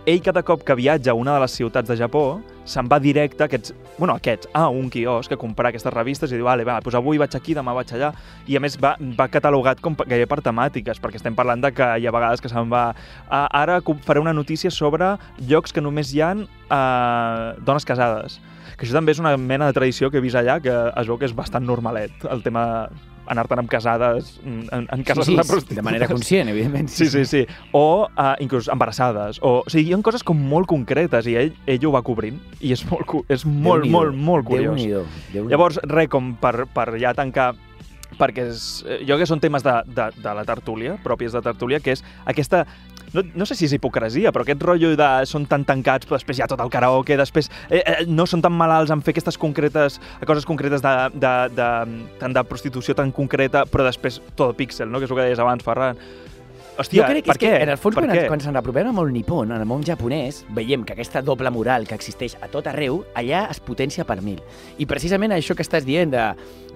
ell cada cop que viatja a una de les ciutats de Japó se'n va directe a aquests, bueno, a aquests, a un quiosc a comprar aquestes revistes i diu, vale, va, doncs avui vaig aquí, demà vaig allà, i a més va, va catalogat com gairebé per temàtiques, perquè estem parlant de que hi ha vegades que se'n va... Ah, ara faré una notícia sobre llocs que només hi ha eh, dones casades, que això també és una mena de tradició que he vist allà, que es veu que és bastant normalet, el tema anar-te'n amb casades mm, en, en cases sí, de sí, prostitutes. de manera conscient, evidentment. Sí, sí, sí. O uh, inclús embarassades. O, o sigui, hi ha coses com molt concretes i ell, ell ho va cobrint. I és molt, és molt, molt, molt curiós. Déu-n'hi-do, Déu-n'hi-do. Llavors, res, com per, per ja tancar perquè és, eh, jo crec que són temes de, de, de la tertúlia, pròpies de tertúlia, que és aquesta... no, no sé si és hipocresia, però aquest rotllo de són tan tancats, però després hi ha tot el karaoke, després eh, eh, no són tan malalts en fer aquestes concretes, coses concretes de, de, de, tant de prostitució tan concreta, però després tot píxel, no? que és el que deies abans, Ferran. Hòstia, jo crec que, per és que què? en el fons, per quan, què? quan se'n apropem al món nipon, en el món japonès, veiem que aquesta doble moral que existeix a tot arreu, allà es potencia per mil. I precisament això que estàs dient de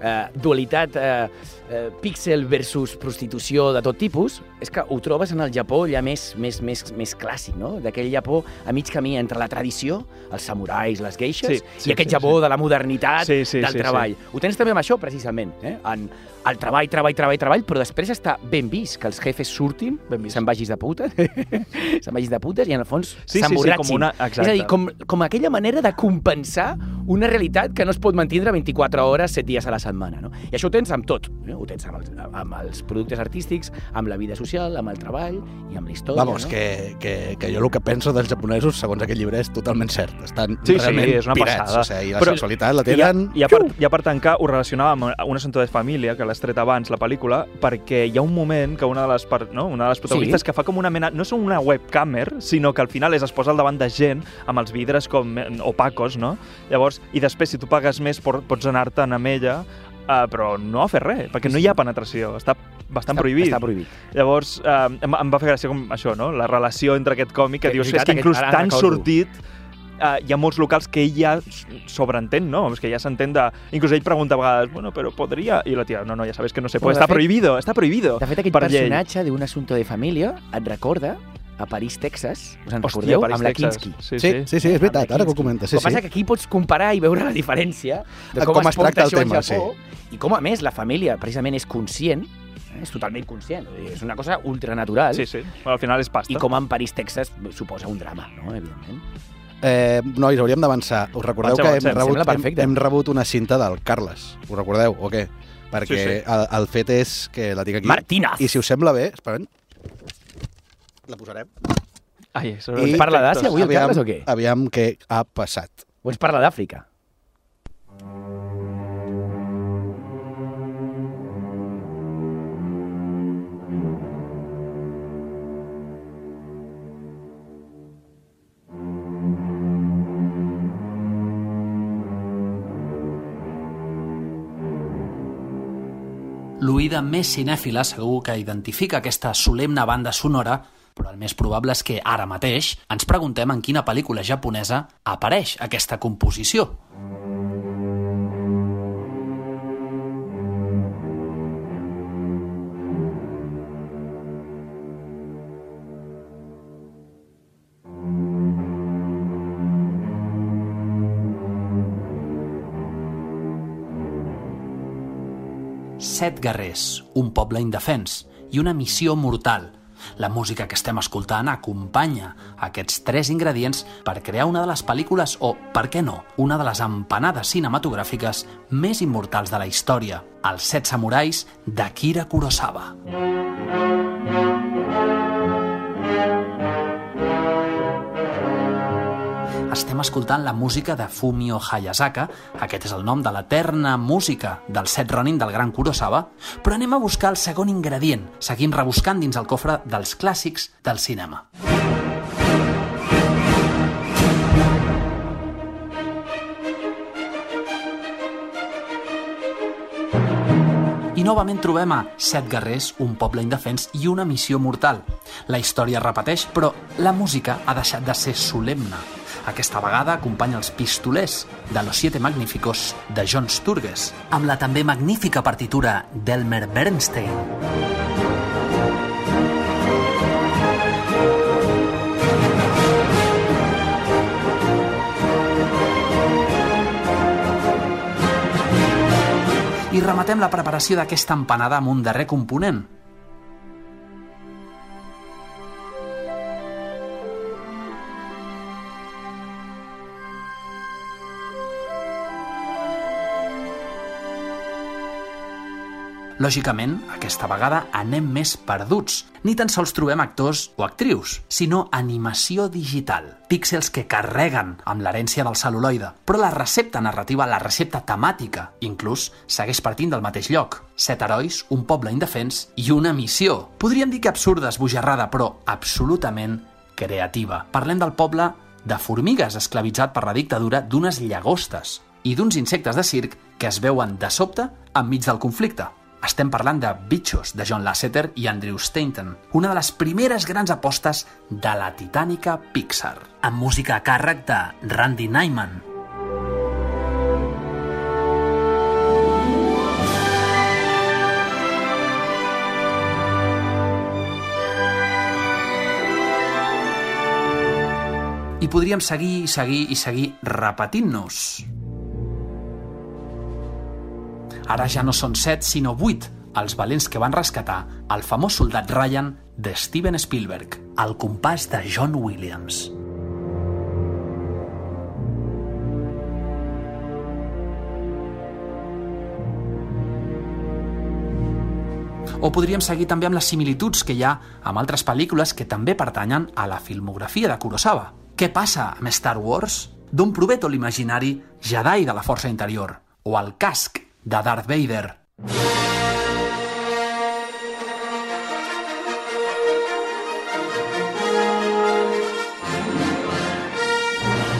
eh, dualitat eh, eh, píxel versus prostitució de tot tipus, és que ho trobes en el Japó ja més, més, més, més clàssic, no? D'aquell Japó a mig camí entre la tradició, els samurais, les geixes, Sí, sí, i aquest sí, Japó sí. de la modernitat, Sí, sí, del sí, treball. Ho tens també amb això, precisament, eh? en el treball, treball, treball, treball, però després està ben vist que els jefes surtin, se'n vagis de puta, se'n vagis de putes i en el fons Sí, sí, sí, com una- És exacte. a dir, com, com aquella manera de compensar una realitat que no es pot mantindre 24 hores, 7 dies a la setmana. No? I això ho tens amb tot. Eh? Ho tens amb els, amb els productes artístics, amb la vida social, amb el treball i amb la història. Vamos, no? que, que, que jo el que penso dels japonesos, segons aquest llibre, és totalment cert. Estan Sí, sí, realment és una pirats. passada. O sigui, la Però- sexualitat la I ja, tenen... ja, per, ja per tancar, ho relacionava amb un assumpte de família, que l'has tret abans, la pel·lícula, perquè hi ha un moment que una de les, no? una de les protagonistes Sí. que fa com una mena... No són una webcamer, sinó que al final és es posa al davant de gent amb els vidres com eh, opacos, no? Llavors, i després, si tu pagues més, pots anar-te'n amb ella, uh, però no a fer res, perquè no hi ha penetració, està bastant està, prohibit. Està prohibit. Llavors, eh, em, em va fer gràcia com això, no? La relació entre aquest còmic, que, Que dius, és que inclús tan sortit eh, hi ha molts locals que ell ja sobreentén, no? És que ja s'entén de... Inclús ell pregunta a vegades, bueno, però podria... I la tia, no, no, ja sabes que no se puede, de està fet- prohibido, està prohibido. De fet, llei. personatge d'un assumpte de família et recorda a París, Texas, us en Hòstia, recordeu? París, amb la Texas. Kinski. Sí, Sí, sí. sí, sí, és veritat, ara que ho comentes. Sí, el que passa sí. que aquí pots comparar i veure la diferència de com, com es, es tracta porta el això tema, Japó i com, a més, la família precisament és conscient, eh, és totalment conscient, és una cosa ultranatural, Sí, sí. Però al final és pasta. i com en París, Texas, suposa un drama, no?, evidentment. Eh, nois, hauríem d'avançar. Us recordeu Avancem, que hem avancem, rebut, hem, hem rebut una cinta del Carles. Ho recordeu o què? Perquè Sí, sí. El, el fet és que la tinc aquí. Martínez! I si us sembla bé, esperem, la posarem. Ai, això I- Parla d'Àsia avui, el aviam, Carles, o què? Aviam què ha passat. O ens parla d'Àfrica? L'oïda més cinèfila segur que identifica aquesta solemne banda sonora, però el més probable és que ara mateix ens preguntem en quina pel·lícula japonesa apareix aquesta composició. Set guerrers, un poble indefens i una missió mortal. La música que estem escoltant acompanya aquests tres ingredients per crear una de les pel·lícules o, per què no, una de les empanades cinematogràfiques més immortals de la història, Els set samurais d'Akira Kurosawa. Estem escoltant la música de Fumio Hayasaka, aquest és el nom de l'eterna música del set Ronin del gran Kurosawa, però anem a buscar el segon ingredient. Seguim rebuscant dins el cofre dels clàssics del cinema. I novament trobem a Set guerrers, un poble indefens i una missió mortal. La història repeteix, però la música ha deixat de ser solemne. Aquesta vegada acompanya els pistolers de Los Siete Magníficos de John Sturges, amb la també magnífica partitura d'Elmer Bernstein. I rematem la preparació d'aquesta empanada amb un darrer component, Lògicament, aquesta vegada anem més perduts. Ni tan sols trobem actors o actrius, sinó animació digital. Píxels que carreguen amb l'herència del celuloide. Però la recepta narrativa, la recepta temàtica, inclús, segueix partint del mateix lloc. Set herois, un poble indefens i una missió. Podríem dir que absurda, esbojarrada, però absolutament creativa. Parlem del poble de formigues esclavitzat per la dictadura d'unes llagostes i d'uns insectes de circ que es veuen de sobte enmig del conflicte. Estem parlant de Bitchos, de John Lasseter i Andrew Stanton, una de les primeres grans apostes de la titànica Pixar, amb música a càrrec de Randy Nyman. I podríem seguir i seguir i seguir repetint-nos. Ara ja no són set, sinó vuit, els valents que van rescatar el famós soldat Ryan de Steven Spielberg, al compàs de John Williams. O podríem seguir també amb les similituds que hi ha amb altres pel·lícules que també pertanyen a la filmografia de Kurosawa. Què passa amb Star Wars? D'on prové tot l'imaginari Jedi de la Força Interior? O el casc de Darth Vader?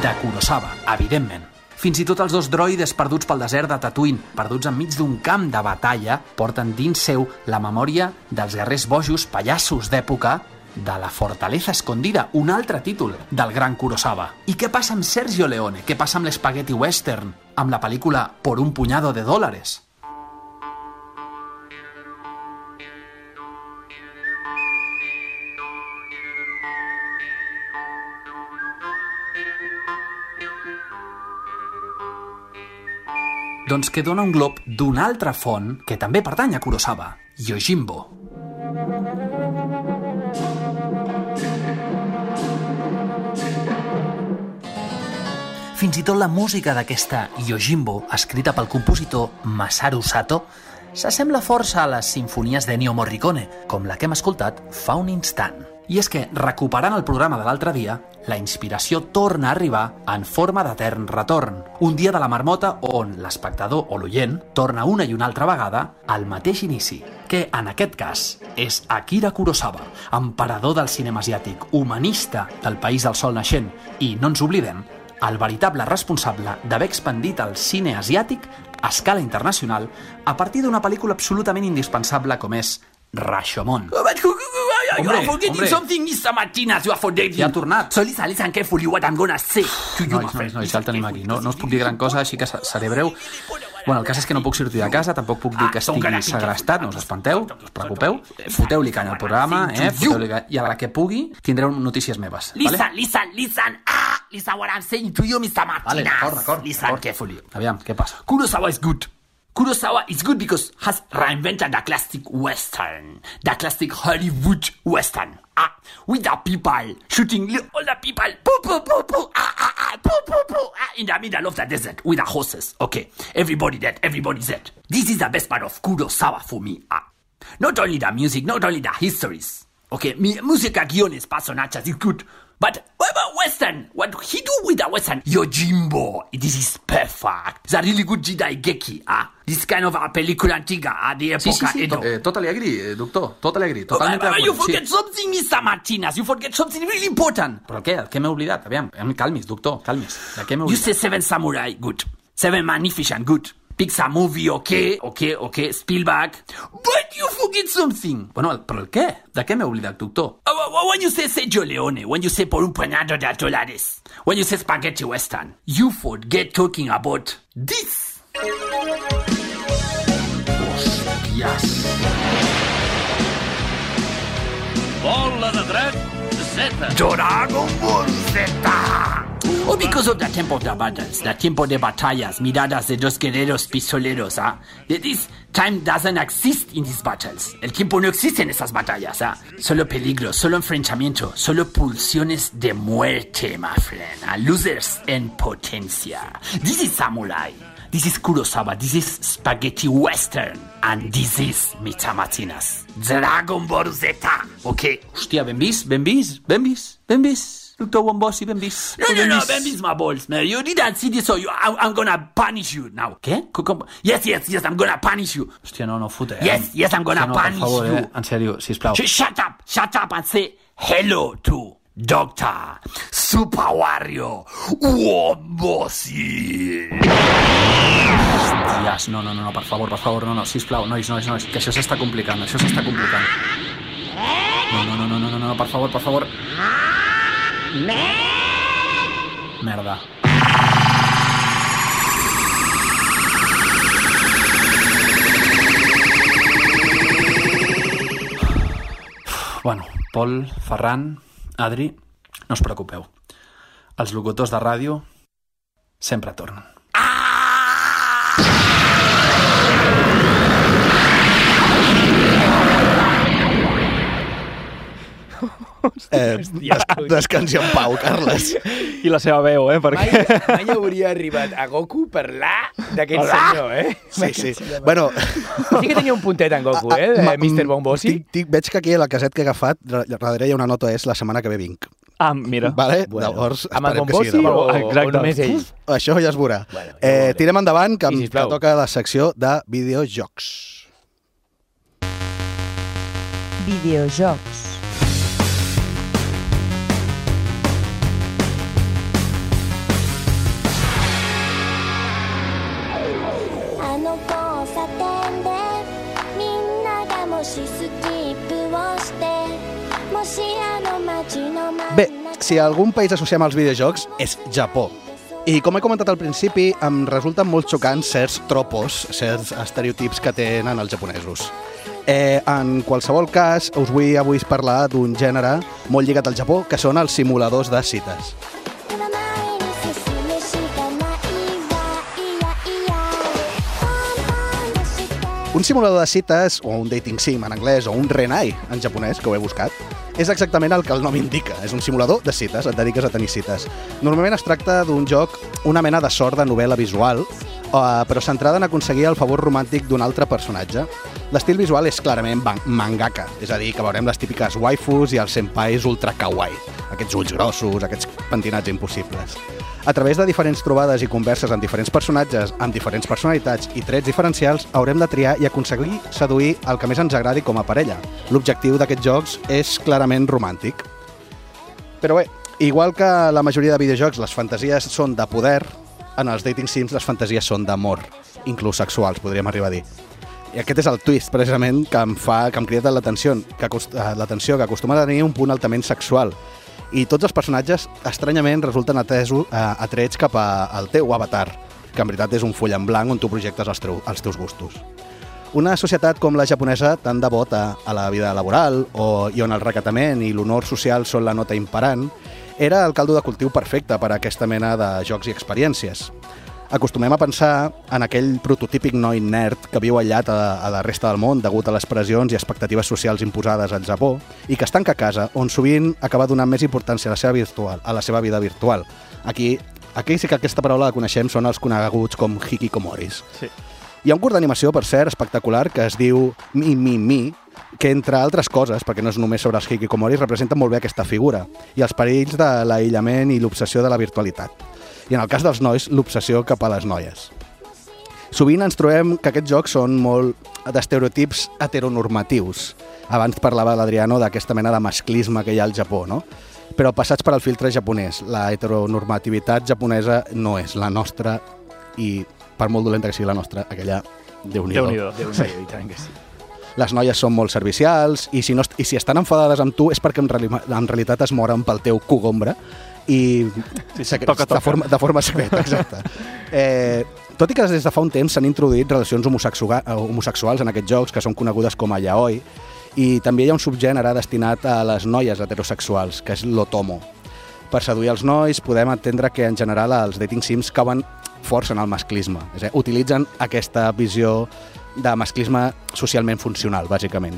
de Kurosawa, evidentment. Fins i tot els dos droides perduts pel desert de Tatooine, perduts enmig d'un camp de batalla, porten dins seu la memòria dels guerrers bojos pallassos d'època de la Fortaleza Escondida, un altre títol del gran Kurosawa. I què passa amb Sergio Leone? Què passa amb l'Spaghetti Western? Amb la pel·lícula Por un puñado de dólares? Doncs que dona un glob d'una altra font que també pertany a Kurosawa, Yojimbo. Fins i tot la música d'aquesta Yojimbo, escrita pel compositor Masaru Sato, s'assembla força a les sinfonies d'Ennio Morricone, com la que hem escoltat fa un instant. I és que, recuperant el programa de l'altre dia, la inspiració torna a arribar en forma d'etern retorn. Un dia de la marmota on l'espectador o l'oient torna una i una altra vegada al mateix inici, que en aquest cas és Akira Kurosawa, emperador del cinema asiàtic, humanista del país del sol naixent i, no ens oblidem, el veritable responsable d'haver expandit el cine asiàtic a escala internacional a partir d'una pel·lícula absolutament indispensable com és Rashomon. you Hombre, are forgetting hombre. something, Mr. Martinez. You are forgetting. Ja ha tornat. So listen, listen carefully what I'm gonna say to you, my Nois, nois, friend. nois, ja el tenim aquí. No, no us puc dir gran cosa, així que se- seré breu. Bueno, el cas és que no puc sortir de casa, tampoc puc dir que estigui segrestat, no us espanteu, no us preocupeu. Foteu-li canya al programa, eh? Foteu-li canya. I a la que pugui, tindreu notícies meves. Listen, Vale? listen, listen. Ah, listen what I'm saying to you, Mr. Martinez. Vale, d'acord, d'acord. Listen carefully. Aviam, què passa? Kurosawa is good. Kurosawa is good because has reinvented the classic western, the classic Hollywood western. Ah, with the people shooting all the people, poo poo poo poo, ah ah ah, poo poo poo, ah, in the middle of the desert with the horses. Okay, everybody dead, everybody dead. This is the best part of Kurosawa for me. Ah, not only the music, not only the histories. Okay, mi- música, guiones, personajes is good. But what about Western? What he do with the Western? Yojimbo, this is perfect. It's a really good Jedi Geki, ah. This kind of a película antigua, ah, de Sí, sí, época sí, Edo. to, eh, tot li agree, eh, doctor, Totally agree, Oh, but- totalment but you forget something, Mr. Martinez. You forget something really important. Però què? Què m'he oblidat? Aviam, calmis, doctor, calmis. De què m'he You say Seven Samurai, good. Seven Magnificent, good. Pixar movie, okay, okay, okay. Spielberg. But you forget something. Bueno, el què? De què m'he oblidat, doctor? Uh, wh- wh- when you say Sergio Leone, when you say por un puñado de dólares, when you say spaghetti western, you forget talking about this. Yes. Bola de dret, Z. Dragon Ball Z. Oh, because of the tempo of the battles, the tiempo de batallas, miradas de dos guerreros pistoleros, ¿ah? This time doesn't exist in these battles. El tiempo no existe en esas batallas, ¿ah? Solo peligro, solo enfrentamiento, solo pulsiones de muerte, my friend. ¿ah? Losers en potencia. This is samurai. This is Kurosawa. This is spaghetti western. And this is Mitamatinas. Dragon Ball Z. Ok. Vist, ben vist, ben vist. Doctor Wombosi, ben vist. No, no, no, ben vist my balls, man. You didn't see this, so you, I, I'm gonna punish you now. Com? Yes, yes, yes, I'm gonna punish you. Hòstia, no, no, fote, eh? Yes, yes, I'm gonna Hòstia, no, punish favor, you. eh? En sèrio, sisplau. Sh- shut up, shut up and say hello to Doctor Super Wario Wombosi. Hòsties, no, no, no, no, per favor, per favor, no, no, sisplau, nois, nois, nois, que això s'està complicant, això s'està complicant. No, no, no, no, no, no, no, per favor, per favor. Merda. Bueno, Pol, Ferran, Adri, no us preocupeu. Els locutors de ràdio sempre tornen. Eh, des descansi en pau, Carles. I la seva veu, eh? Perquè... Mai, mai hauria arribat a Goku parlar d'aquest senyor, eh? Sí, sí. Bueno, Sí que tenia un puntet en Goku, eh? De ma- Mr. Bombosi. Tic, tic, veig que aquí a la caset que he agafat, darrere hi ha una nota, és la setmana que ve vinc. Ah, mira. Vale? Bueno, Llavors, amb el Bombosi demà. o, o Exacte. només ell? Això ja es veurà. Bueno, ja eh, tirem endavant, que, Sí, que toca la secció de videojocs. Videojocs.「si algun país associem als videojocs, és Japó. I com he comentat al principi, em resulten molt xocants certs tropos, certs estereotips que tenen els japonesos. Eh, en qualsevol cas, us vull avui parlar d'un gènere molt lligat al Japó, que són els simuladors de cites. Un simulador de cites, o un dating sim en anglès, o un renai en japonès, que ho he buscat, és exactament el que el nom indica. És un simulador de cites, et dediques a tenir cites. Normalment es tracta d'un joc, una mena de sort de novel·la visual, eh, però centrada en aconseguir el favor romàntic d'un altre personatge. L'estil visual és clarament mangaka, és a dir, que veurem les típiques waifus i els senpais ultra kawaii, aquests ulls grossos, aquests pentinats impossibles. A través de diferents trobades i converses amb diferents personatges, amb diferents personalitats i trets diferencials, haurem de triar i aconseguir seduir el que més ens agradi com a parella. L'objectiu d'aquests jocs és clarament romàntic. Però bé, igual que la majoria de videojocs les fantasies són de poder, en els dating sims les fantasies són d'amor, inclús sexuals, podríem arribar a dir. I aquest és el twist, precisament, que em fa que em crida l'atenció, que, eh, l'atenció, que acostuma a tenir un punt altament sexual. I tots els personatges, estranyament, resulten atesos, eh, atrets cap a- al teu avatar, que en veritat és un full en blanc on tu projectes els, treu, els teus gustos. Una societat com la japonesa, tan devota a la vida laboral o, i on el recatament i l'honor social són la nota imperant, era el caldo de cultiu perfecte per a aquesta mena de jocs i experiències. Acostumem a pensar en aquell prototípic noi nerd que viu aïllat a, a la resta del món degut a les pressions i expectatives socials imposades al Japó i que es tanca a casa, on sovint acaba donant més importància a la seva, virtual, a la seva vida virtual. Aquí, aquí sí que aquesta paraula la coneixem, són els coneguts com hikikomoris. Sí. Hi ha un curt d'animació, per cert, espectacular, que es diu Mi, Mi, Mi, que entre altres coses, perquè no és només sobre els hikikomoris, representa molt bé aquesta figura i els perills de l'aïllament i l'obsessió de la virtualitat. I en el cas dels nois, l'obsessió cap a les noies. Sovint ens trobem que aquests jocs són molt d'estereotips heteronormatius. Abans parlava l'Adriano d'aquesta mena de masclisme que hi ha al Japó, no? Però passats per al filtre japonès. La heteronormativitat japonesa no és la nostra i per molt dolenta que sigui la nostra, aquella Déu-n'hi-do. Déu-n'hi-do. Déu-n'hi-do, i tant que sí. Les noies són molt servicials i si, no, i si estan enfadades amb tu és perquè en, reali en realitat es moren pel teu cogombra i Sí, sí, toca, toca. De, forma, de forma secreta, exacte. Eh, tot i que des de fa un temps s'han introduït relacions homosexua homosexuals en aquests jocs que són conegudes com a yaoi i també hi ha un subgènere destinat a les noies heterosexuals, que és l'otomo. per seduir els nois, podem entendre que en general els dating sims cauen força en el masclisme. És a dir, utilitzen aquesta visió de masclisme socialment funcional, bàsicament.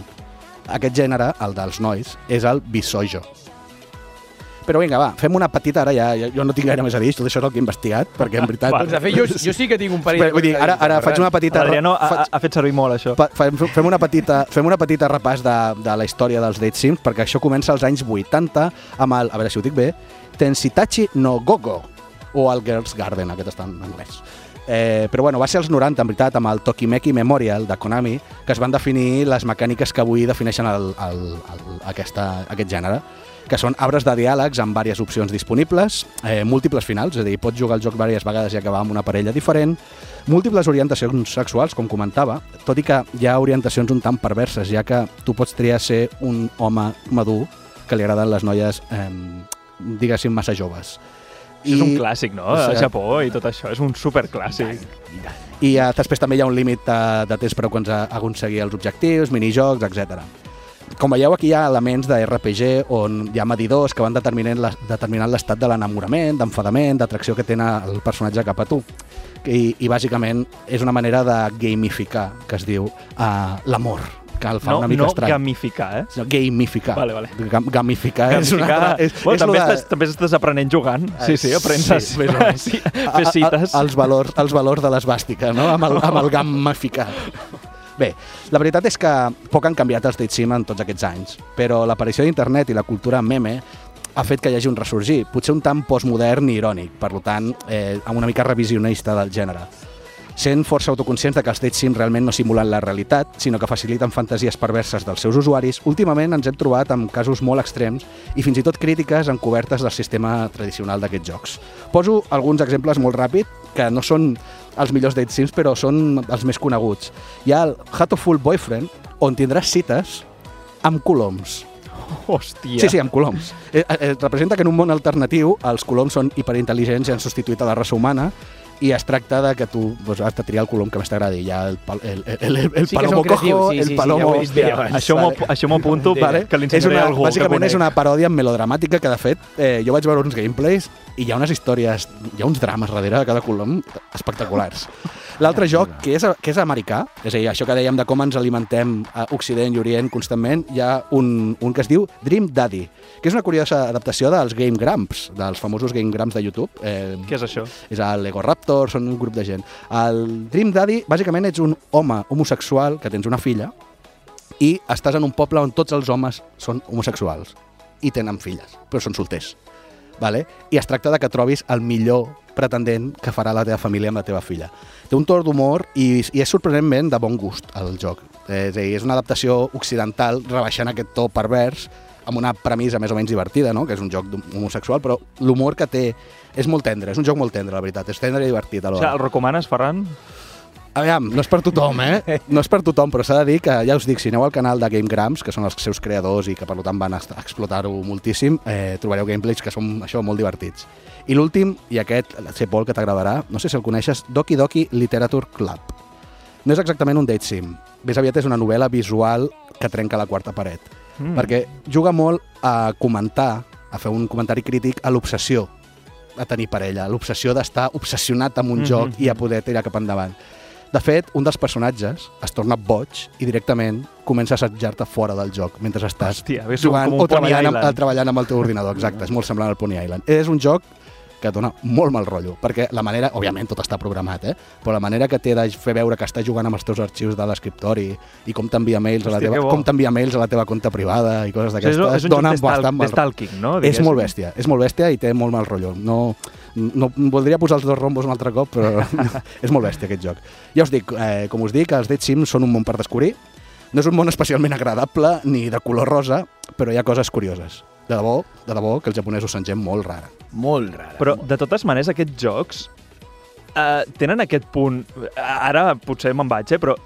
Aquest gènere, el dels nois, és el bisojo. Però vinga, va, fem una petita, ara ja, jo no tinc gaire més a dir, tot això és el que he investigat, perquè en veritat... Doncs de fet, jo, jo sí que tinc un parell vull dir, ara, ara faig una petita... L'Adriano ha, ha- ha fet servir molt això. Fem, fem, una petita, fem una petita repàs de, de la història dels date sims, perquè això comença als anys 80 amb el, a veure si ho dic bé, Tensitachi no Gogo, o el Girls Garden, aquest està en anglès. Eh, però bueno, va ser als 90, en veritat, amb el Tokimeki Memorial de Konami, que es van definir les mecàniques que avui defineixen el, el, el, aquesta, aquest gènere, que són arbres de diàlegs amb diverses opcions disponibles, eh, múltiples finals, és a dir, pots jugar al joc diverses vegades i acabar amb una parella diferent, múltiples orientacions sexuals, com comentava, tot i que hi ha orientacions un tant perverses, ja que tu pots triar ser un home madur que li agraden les noies, eh, diguéssim, massa joves. I... És un clàssic, no? A Japó i tot això. És un superclàssic. I eh, després també hi ha un límit de, de temps per aconse- aconseguir els objectius, minijocs, etc. Com veieu, aquí hi ha elements de RPG on hi ha medidors que van determinant l'estat de l'enamorament, d'enfadament, d'atracció que té el personatge cap a tu. I, I bàsicament és una manera de gamificar, que es diu uh, l'amor, que el fa No, una mica no estrany. gamificar, eh? No, gamificar. Vale, vale. Gam gamificar, és una Gamificar. altra... És, bueno, és també, de- estàs, també estàs aprenent jugant. Sí, sí, aprens Sí, sí, menys. sí, A- a- cites. Els valors, els valors de l'esbàstica, no? Amb el, amb el gamificar. Bé, la veritat és que poc han canviat els date sim en tots aquests anys, però l'aparició d'internet i la cultura meme ha fet que hi hagi un ressorgir, potser un tant postmodern i irònic, per tant, eh, amb una mica revisionista del gènere. Sent força autoconscients de que els date sim realment no simulen la realitat, sinó que faciliten fantasies perverses dels seus usuaris, últimament ens hem trobat amb casos molt extrems i fins i tot crítiques encobertes del sistema tradicional d'aquests jocs. Poso alguns exemples molt ràpid, que no són els millors date sims, però són els més coneguts. Hi ha el Hatoful Boyfriend, on tindràs cites amb coloms. Hòstia. Sí, sí, amb coloms. Eh, eh, representa que en un món alternatiu els coloms són hiperintel·ligents i han substituït a la raça humana i es tracta de que tu doncs, has de triar el colom que més t'agradi. Hi ha el, pal- el, el, el, el Sí palomo cojo, sí, el sí, sí, palomo... ja vist bé abans. Això això m'ho apunto Vale. que li és una, a algú bàsicament és una paròdia melodramàtica que, de fet, eh, jo vaig veure uns gameplays i hi ha unes històries, hi ha uns drames darrere de cada colom espectaculars. L'altre joc, que és, que és americà, és a dir, això que dèiem de com ens alimentem a Occident i Orient constantment, hi ha un, un que es diu Dream Daddy, que és una curiosa adaptació dels Game Grumps, dels famosos Game Grumps de YouTube. Eh, Què és això? és el Lego Raptor, són un grup de gent. El Dream Daddy, bàsicament, ets un home homosexual que tens una filla i estàs en un poble on tots els homes són homosexuals i tenen filles, però són solters. Vale? I es tracta de que trobis el millor pretendent que farà la teva família amb la teva filla. Té un to d'humor i, i és sorprenentment de bon gust el joc. Eh, És dir, és una adaptació occidental rebaixant aquest to pervers amb una premissa més o menys divertida, no? que és un joc homosexual, però l'humor que té és molt tendre, és un joc molt tendre, la veritat. És tendre i divertit O sigui, el recomanes, Ferran? Aviam, no és per tothom, eh? No és per tothom, però s'ha de dir que, ja us dic, si aneu al canal de Game Grumps, que són els seus creadors i que per tant van explotar-ho moltíssim, eh, trobareu gameplays que són això molt divertits. I l'últim, i aquest sé, Pol, que t'agradarà, no sé si el coneixes, Doki Doki Literature Club. No és exactament un date sim, més aviat és una novel·la visual que trenca la quarta paret, Mm. perquè juga molt a comentar, a fer un comentari crític a l'obsessió a tenir parella, l'obsessió d'estar obsessionat amb un Mhm. joc i a poder tirar cap endavant. De fet, un dels personatges es torna boig i directament comença a assetjar-te fora del joc mentre estàs Hòstia, jugant o treballant amb, treballant amb el teu ordinador. Exacte, és molt semblant al Pony Island. És un joc que dona molt mal rotllo, perquè la manera, òbviament tot està programat, eh? però la manera que té de fer veure que estàs jugant amb els teus arxius de l'escriptori i com t'envia mails, a la Hòstia, teva, com t'envia mails a la teva compte privada i coses O sigui, és, d'aquestes, és un dona bastant mal stalking, no? és molt bèstia, és molt bèstia i té molt mal rotllo. No, no voldria posar els dos rombos un altre cop, però és molt bèstia aquest joc. Ja us dic, eh, com us dic, els Dead Sims són un món per descobrir. No és un món especialment agradable ni de color rosa, però hi ha coses curioses. De debò, de debò, que els japonesos són gent molt rara. Molt rara. Però, de totes maneres, aquests jocs eh, tenen aquest punt... Ara potser me'n vaig, eh, però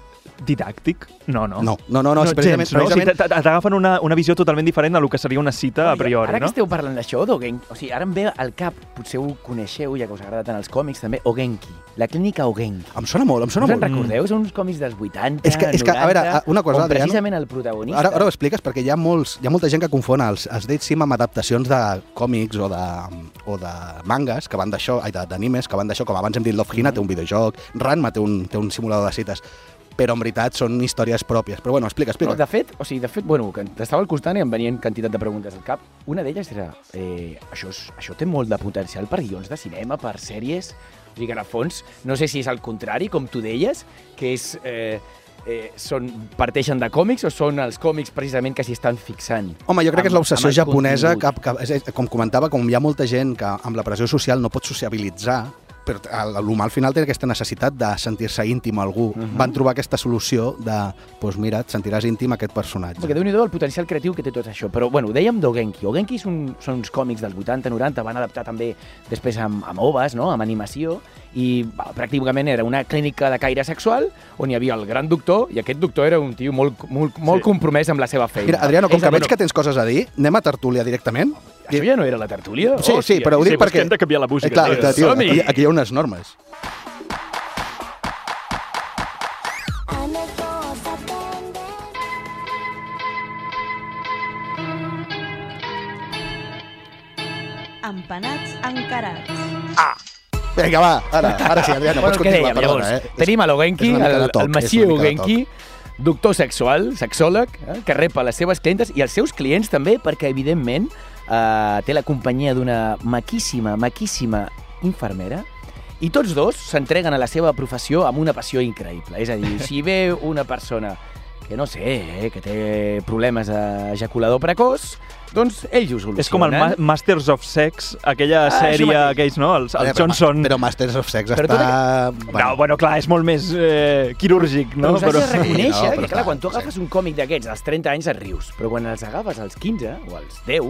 didàctic? No, no. No, no, no, no, és precisament- gens, no? O sigui, precisament- t- t- t'agafen una, una visió totalment diferent a lo que seria una cita a priori, Ara no? que esteu parlant d'això, d'Ogenki, o sigui, ara em ve al cap, potser ho coneixeu, ja que us agrada tant els còmics, també, Ogenki, la clínica Ogenki. Em sona molt, em sona Us en molt. recordeu? Són uns còmics dels 80, És que- és que, a 90, veure, una cosa, Adriano, precisament el protagonista... Ara, ara ho expliques perquè hi ha, molts, hi ha molta gent que confon els, els Date Sim amb adaptacions de còmics o de, o de mangas que van d'això, ai, de- d'animes que van d'això, com abans hem dit Love Hina té un videojoc, Ranma té un, té un simulador de cites, però en veritat són històries pròpies. Però bueno, explica, explica. No, de fet, o sigui, de fet, bueno, que t'estava al costat i em venien quantitat de preguntes al cap. Una d'elles era, eh, això, és, això té molt de potencial per guions de cinema, per sèries, o sigui que en el fons, no sé si és el contrari, com tu deies, que és... Eh, eh, són, parteixen de còmics o són els còmics precisament que s'hi estan fixant? Home, jo crec que és amb- l'obsessió amb japonesa, que, contingut? que, com comentava, com hi ha molta gent que amb la pressió social no pot sociabilitzar, però l'humà al final té aquesta necessitat de sentir-se íntim a algú. Mhm. Van trobar aquesta solució de, doncs mira, et sentiràs íntim a aquest personatge. Perquè déu nhi el potencial creatiu que té tot això. Però, bueno, ho dèiem d'Ogenki. Ogenki són, són uns còmics dels 80-90, van adaptar també després amb, amb oves, no? amb animació, i va, pràcticament era una clínica de caire sexual on hi havia el gran doctor, i aquest doctor era un tio molt, molt, molt Sí. compromès amb la seva feina. Mira, Adriano, com És que veig que tens coses a dir, anem a tertúlia directament? Això ja no era la tertúlia? Sí, oh, sí, però ho dic sí, perquè... Hem de canviar la música. Eh, clar, tio, aquí, aquí hi ha unes normes. Empanats encarats. Ah! Vinga, va, ara, ara sí, Adriana, no pots continuar, dèiem, perdona. Llavors, eh? Tenim a l'Ogenki, el, el Massiu Ogenki, doctor sexual, sexòleg, eh, que rep a les seves clientes i els seus clients també, perquè, evidentment, eh, té la companyia d'una maquíssima, maquíssima infermera, i tots dos s'entreguen a la seva professió amb una passió increïble. És a dir, si ve una persona que no sé, eh, que té problemes d'ejaculador precoç, doncs ells ho solucionen. És com el Ma Masters of Sex, aquella Ah, sèrie, mateix. aquells, no? Els, els però- Johnson... Però Masters of Sex Però tot està... No, bueno, clar, és molt més eh, quirúrgic, No, però us has de Sí, reconèixer no, però que, clar, quan tu sí. agafes un còmic d'aquests als 30 anys et rius, però quan els agafes als 15 o als 10,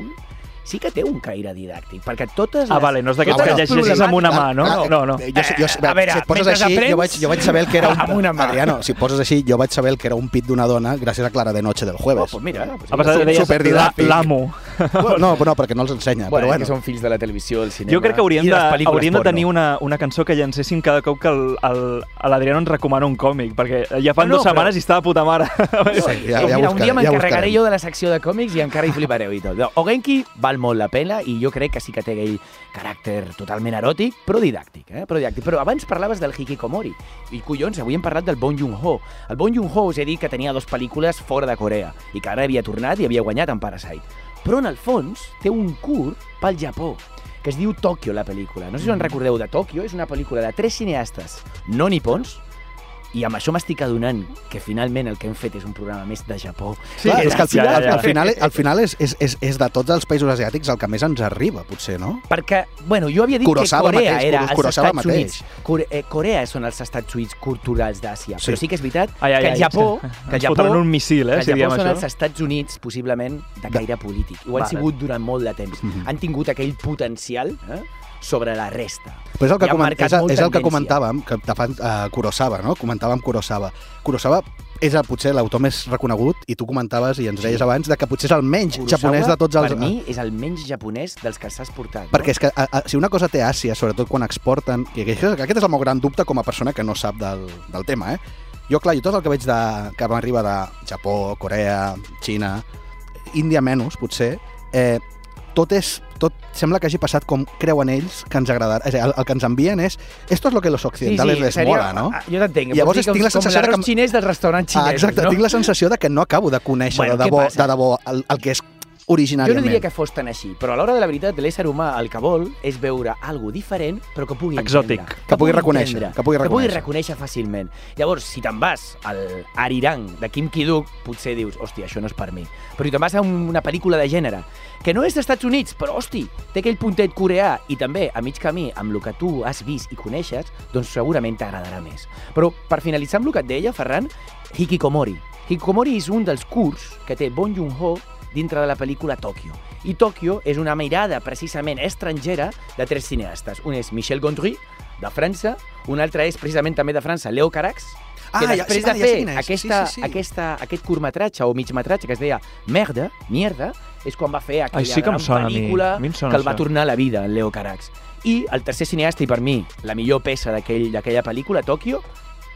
sí que té un caire didàctic, perquè totes les... Ah, vale, no és d'aquests Ah, que llegeixes amb una mà, no? Clar, No, no. eh, Jo, jo, Eh, a veure, si et poses mentre així, aprens, jo vaig, jo vaig saber el que era un... amb una mà. Adriano, si et poses així, jo vaig saber el que era un pit d'una dona gràcies a Clara de Noche del Oh, jueves. pues mira, pues A pesar de Super- deies superdidàctic. l'amo. Bueno, no, no, perquè no els ensenya, Bueno, però bueno. que són fills de la televisió, el cinema Jo crec que hauríem de, hauríem de tenir una, una cançó que llancéssim cada cop que l'Adriano ens recomana un còmic, perquè ja fa No, no, dues però- setmanes i està de puta mare. Sí, ja, ja Mira, un dia buscarem, ja m'encarregaré buscarem. jo de la secció de còmics i encara hi flipareu i tot. No, Ogenki val molt la pena i jo crec que sí que té aquell caràcter totalment eròtic, però didàctic. Eh? Però, didàctic. però abans parlaves del Hikikomori. I collons, avui hem parlat del Bong Joon-ho. El Bong Joon-ho us he dit que tenia dues pel·lícules fora de Corea i que ara havia tornat i havia guanyat en Parasite. Però en el fons té un curt pel Japó que es diu Tòquio, la pel·lícula. No sé si en recordeu de Tòquio, és una pel·lícula de tres cineastes no nipons, i amb això m'estic adonant que finalment el que hem fet és un programa més de Japó. Sí, és que al final, ja, ja. al final, al final és, és, és, és de tots els països asiàtics el que més ens arriba, potser, no? Perquè, bueno, jo havia dit Kurosawa que Corea mateix, era els Kurosawa Estats mateix. Units. Core eh, Corea són els Estats Units culturals d'Àsia. Sí. Però sí que és veritat Ai, ai, que el Japó, que el Japó, un missil, que eh, el si Japó diem són això. els Estats Units, possiblement, de caire polític. Ho han Vale. sigut durant molt de temps. Mhm. Han tingut aquell potencial eh, sobre la resta. Però és el que, coment, és, és el que comentàvem, que te fan uh, Kurosawa, no? Comentàvem Kurosawa. Kurosawa és el, potser l'autor més reconegut i tu comentaves i ens deies abans de que potser és el menys Kurosawa, japonès de tots els... Per mi, és el menys japonès dels que s'has portat. Perquè és que a, a, si una cosa té Àsia, sobretot quan exporten, que, que això- aquest és el meu gran dubte com a persona que no sap del, del tema, eh? Jo, clar, jo tot el que veig de, que m'arriba de Japó, Corea, Xina, Índia menys, potser, eh, tot és tot sembla que hagi passat com creuen ells que ens agradarà. És a dir, el, el que ens envien és esto es lo que los occidentales les seria- mola, no? ah, Jo t'entenc. Llavors tinc la com, sensació de com que- l'arròs xinès del restaurant xinès. Ah, exacte, no? tinc la sensació de que no acabo de conèixer Bueno, de debò, de debò el, el que és Jo originàriament. no diria que fos tan així, però a l'hora de la veritat l'ésser humà el que vol és veure algo diferent però que pugui Exòtic. entendre. Que pugui reconèixer, que pugui Que pugui reconèixer. reconèixer fàcilment. Llavors, si te'n vas al Arirang de Kim Ki-duk, potser dius, hòstia, això no és per mi. Però si te'n vas a un- una pel·lícula de gènere que no és dels Estats Units, però, hosti, té aquell puntet coreà i també a mig camí amb el que tu has vist i coneixes, doncs segurament t'agradarà més. Però per finalitzar amb el que et deia, Ferran, Hikikomori. Hikikomori és un dels curts que té Bong Joon-ho dintre de la pel·lícula Tòquio. I Tòquio és una mirada precisament estrangera de tres cineastes. Un és Michel Gondry, de França, un altre és precisament també de França, Leo Carax, Ah, que ja- després sí, ah, de ja sé fer quin és. aquesta, Sí, sí, sí. Aquesta, aquest curtmetratge o migmetratge que es deia Merda, Mierda, és quan va fer aquella Ai, sí que gran sona a mi. pel·lícula A mi sona que el va això. tornar a la vida, en Leo Carax. I el tercer cineasta, i per mi, la millor peça d'aquell- d'aquella pel·lícula, Tòquio,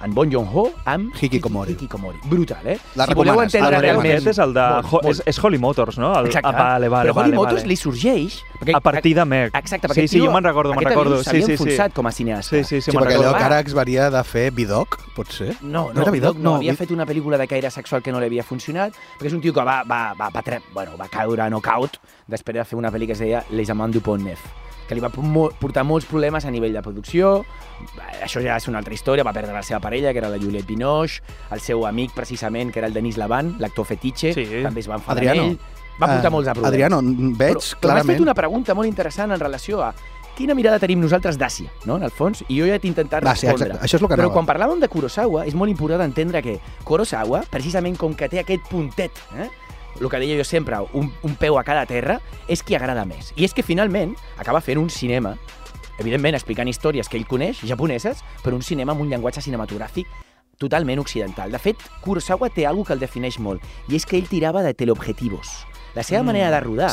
en Bon Joon-ho amb Hikikomori. Hikikomori. Brutal, eh? La si voleu entendre El realment... aquest és el de... Molt, Ho- molt. És, és Holly Motors, no? El, Exacte. Ah, vale, vale, Però Holly vale, Motors vale. li sorgeix... Perquè A partir de Meg. Exacte, perquè Sí, aquest sí, tio- jo me'n recordo, me'n aquest recordo. Sí, s'havia sí, sí. enfonsat com a cineasta. Sí, sí, sí, Sí, perquè recordo. Carax varia de fer Vidoc, potser? No, No no, era no, Vidoc? no, No, havia Vi- fet una pel·lícula de caire sexual que no li havia funcionat, perquè és un tio que va, va, va, va, bueno, va caure a knockout després de fer una pel·li que es deia Les Amants du Pont Neuf que li va portar molts problemes a nivell de producció, això ja és una altra història, va perdre la seva parella, que era la Juliette Binoche, el seu amic, precisament, que era el Denis Lavant, l'actor fetitxe, Sí. també es va enfadar Adriano. amb ell, va portar Ah, molts de problemes. Adriano, veig però, però m'has clarament... fet una pregunta molt interessant en relació a quina mirada tenim nosaltres d'Àsia, no?, en el fons, i jo ja t'he intentat sí, respondre. exacte. Això és el que Però anava. quan parlàvem de Kurosawa, és molt important entendre que Kurosawa, precisament com que té aquest puntet, eh? El que deia jo sempre, un, un peu a cada terra, és qui agrada més. I és que finalment acaba fent un cinema, evidentment explicant històries que ell coneix, japoneses, però un cinema amb un llenguatge cinematogràfic totalment occidental. De fet, Kurosawa té alguna que el defineix molt, i és que ell tirava de teleobjetivos. La seva Mm, manera de rodar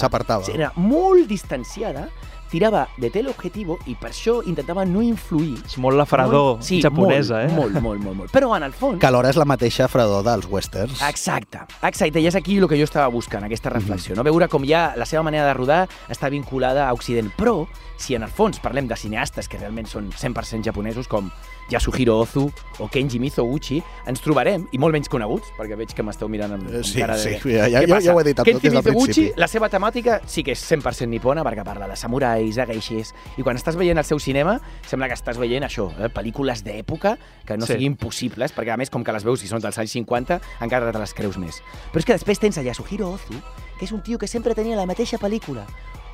era molt distanciada, tirava de teleobjetivo i per això intentava no influir És molt la fredor molt, sí, japonesa, molt, eh? Molt, molt, molt, molt. Però en el fons... Que alhora és la mateixa fredor dels westerns. Exacte, exacte, i és aquí el que jo estava buscant, aquesta reflexió, no? veure com ja la seva manera de rodar està vinculada a Occident. Però, si en el fons parlem de cineastes que realment són 100% japonesos, com Yasuhiro Ozu o Kenji Mizoguchi, ens trobarem, i molt menys coneguts, perquè veig que m'esteu mirant amb, Eh, amb sí, cara de... sí, ja- ja- ja- ja ho he dit Kenji Mizoguchi, la seva temàtica sí que és 100% nipona, perquè parla de samurais, de geishis, i quan estàs veient el seu cinema, sembla que estàs veient això, eh? pel·lícules d'època que no Sí. siguin possibles, perquè a més, com que les veus i són dels anys 50, encara te les creus més. Però és que després tens a Yasuhiro Ozu, que és un tio que sempre tenia la mateixa pel·lícula.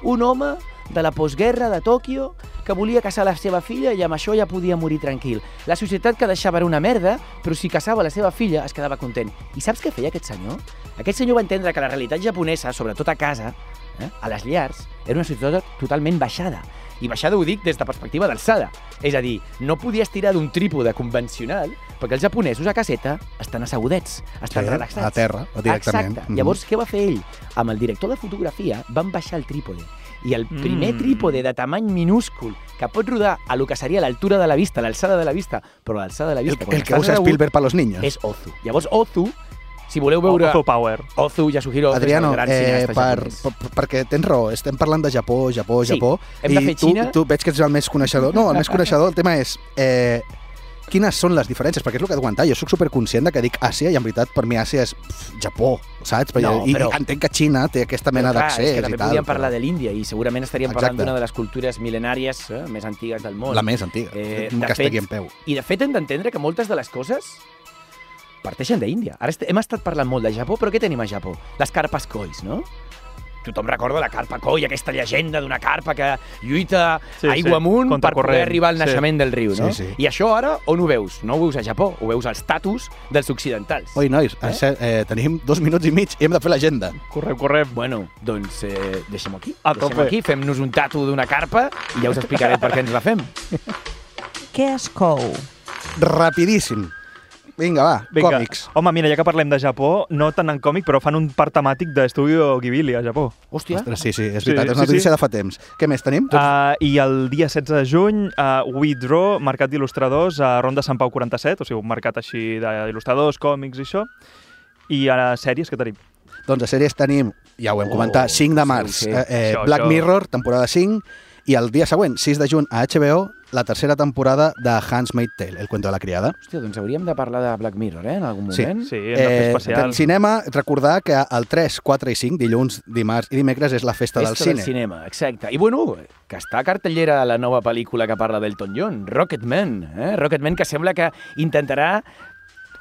Un home de la postguerra de Tòquio que volia casar la seva filla i amb això ja podia morir tranquil. La societat que deixava era una merda, però si casava la seva filla es quedava content. I saps què feia aquest senyor? Aquest senyor va entendre que la realitat japonesa, sobretot a casa, eh, a les llars, era una societat totalment baixada. I baixada ho dic des de perspectiva d'alçada. És a dir, no podies tirar d'un trípode convencional perquè els japonesos a caseta estan assegudets, estan Sí, relaxats. a terra, directament. Exacte. Mhm. Llavors, què va fer ell? Amb el director de fotografia van baixar el trípode. I el primer Mm. trípode de tamany minúscul que pot rodar a lo que seria l'altura de la vista, l'alçada de la vista, però l'alçada de la El, vista... quan el que usa Spielberg per los niños. És Ozu. Llavors, Ozu, si voleu veure... Ozo Power. Ozu, Yasuhiro Ozu, Adriano, és el gran eh, cineasta per, japonès. per, perquè tens raó, estem parlant de Japó, Japó, Sí, Japó, hem de i fer tu, Xina. tu veig que ets el més coneixedor. No, el més coneixedor, el tema és... Eh, quines són les diferències? Perquè és el que et comentar, jo sóc superconscient de que dic Àsia i en veritat per mi Àsia és pf, Japó, saps? Perquè, No, I però- entenc que Xina té aquesta mena d'accés i també tal. podríem parlar però de l'Índia i segurament estaríem Exacte. parlant d'una de les cultures mil·lenàries eh, més antigues del món. La més antiga, Eh, que estigui en peu. I de fet hem d'entendre que moltes de les coses parteixen d'Índia. Ara hem estat parlant molt de Japó, però què tenim a Japó? Les carpes cois, no? Tothom recorda la carpa coi, aquesta llegenda d'una carpa que lluita Sí, aigua sí, amunt per contracorrent, poder arribar al sí. naixement del riu, no? Sí, sí. I això ara on ho veus? No ho veus a Japó, ho veus als tatus dels occidentals. Oi, nois, Eh? eh? Eh, tenim dos minuts i mig i hem de fer l'agenda. Correm, correm. Bueno, doncs eh, deixem-ho aquí. A deixem tope. aquí, fem-nos un tatu d'una carpa i ja us explicaré per què ens la fem. Què es cou? Rapidíssim. Vinga, va, Vinga. còmics. Home, mira, ja que parlem de Japó, no tant en còmic, però fan un parc temàtic d'Estudio Ghibli a Japó. Hòstia, Ostres, sí, sí, és Sí, veritat, és sí, una notícia sí. de fa temps. Què més tenim? Uh, I el dia 16 de juny, uh, We Draw, mercat d'il·lustradors a Ronda Sant Pau 47, o sigui, un mercat així d'il·lustradors, còmics i això. I a sèries que tenim. Doncs a sèries tenim, ja ho hem Oh, comentat, 5 de sí, març, sí. eh, eh, Això, Black això. Mirror, temporada 5, i el dia següent, 6 de juny, a HBO, la tercera temporada de Handmaid's Tale, el cuento de la criada. Hòstia, doncs hauríem de parlar de Black Mirror, eh, en algun Sí. moment. Sí, hem de fer especial. del cinema, recordar que el 3, 4 i 5, dilluns, dimarts i dimecres, és la festa, del Festa cine. del cinema, exacte. I bueno, que està a cartellera la nova pel·lícula que parla d'Elton John, Rocketman. Eh? Rocketman que sembla que intentarà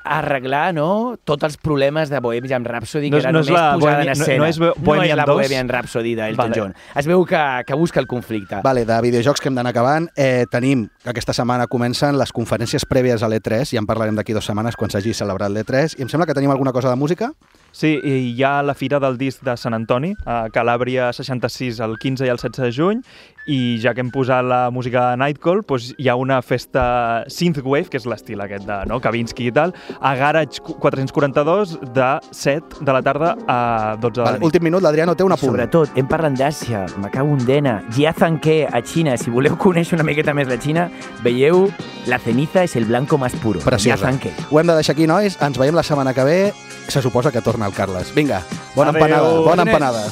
arreglar no, tots els problemes de Bohemian Rhapsody No que és- era no és només la posada Bohemian- en no- escena. no no és Bohemian la 2? Bohemian Rhapsody d'Elton Vale. John. Es veu que, que busca el conflicte. Vale, de videojocs que hem d'anar acabant, eh, tenim que aquesta setmana comencen les conferències prèvies a l'E3, ja en parlarem d'aquí dues setmanes quan s'hagi celebrat l'E3, i em sembla que tenim alguna cosa de música? Sí, i hi ha la Fira del Disc de Sant Antoni, a Calàbria 66, el 15 i el 16 de juny, i ja que hem posat la música de Nightcall, doncs hi ha una festa synthwave, que és l'estil aquest de no? Kavinsky i tal, a Garage 442 de 7 de la tarda a 12 de la Vale, nit. últim minut, l'Adriano té un apunt. Sobretot, hem parlat d'Àsia, me cago en dena, Jiazanke a Xina. Si voleu conèixer una miqueta més la Xina, veieu La ceniza és el blanco más puro. Preciosa. Jiazanke. Ho hem de deixar aquí, nois. Ens veiem la setmana que ve. Se suposa que torna el Carles. Vinga, bona Adéu. empanada, bona Diners. empanada.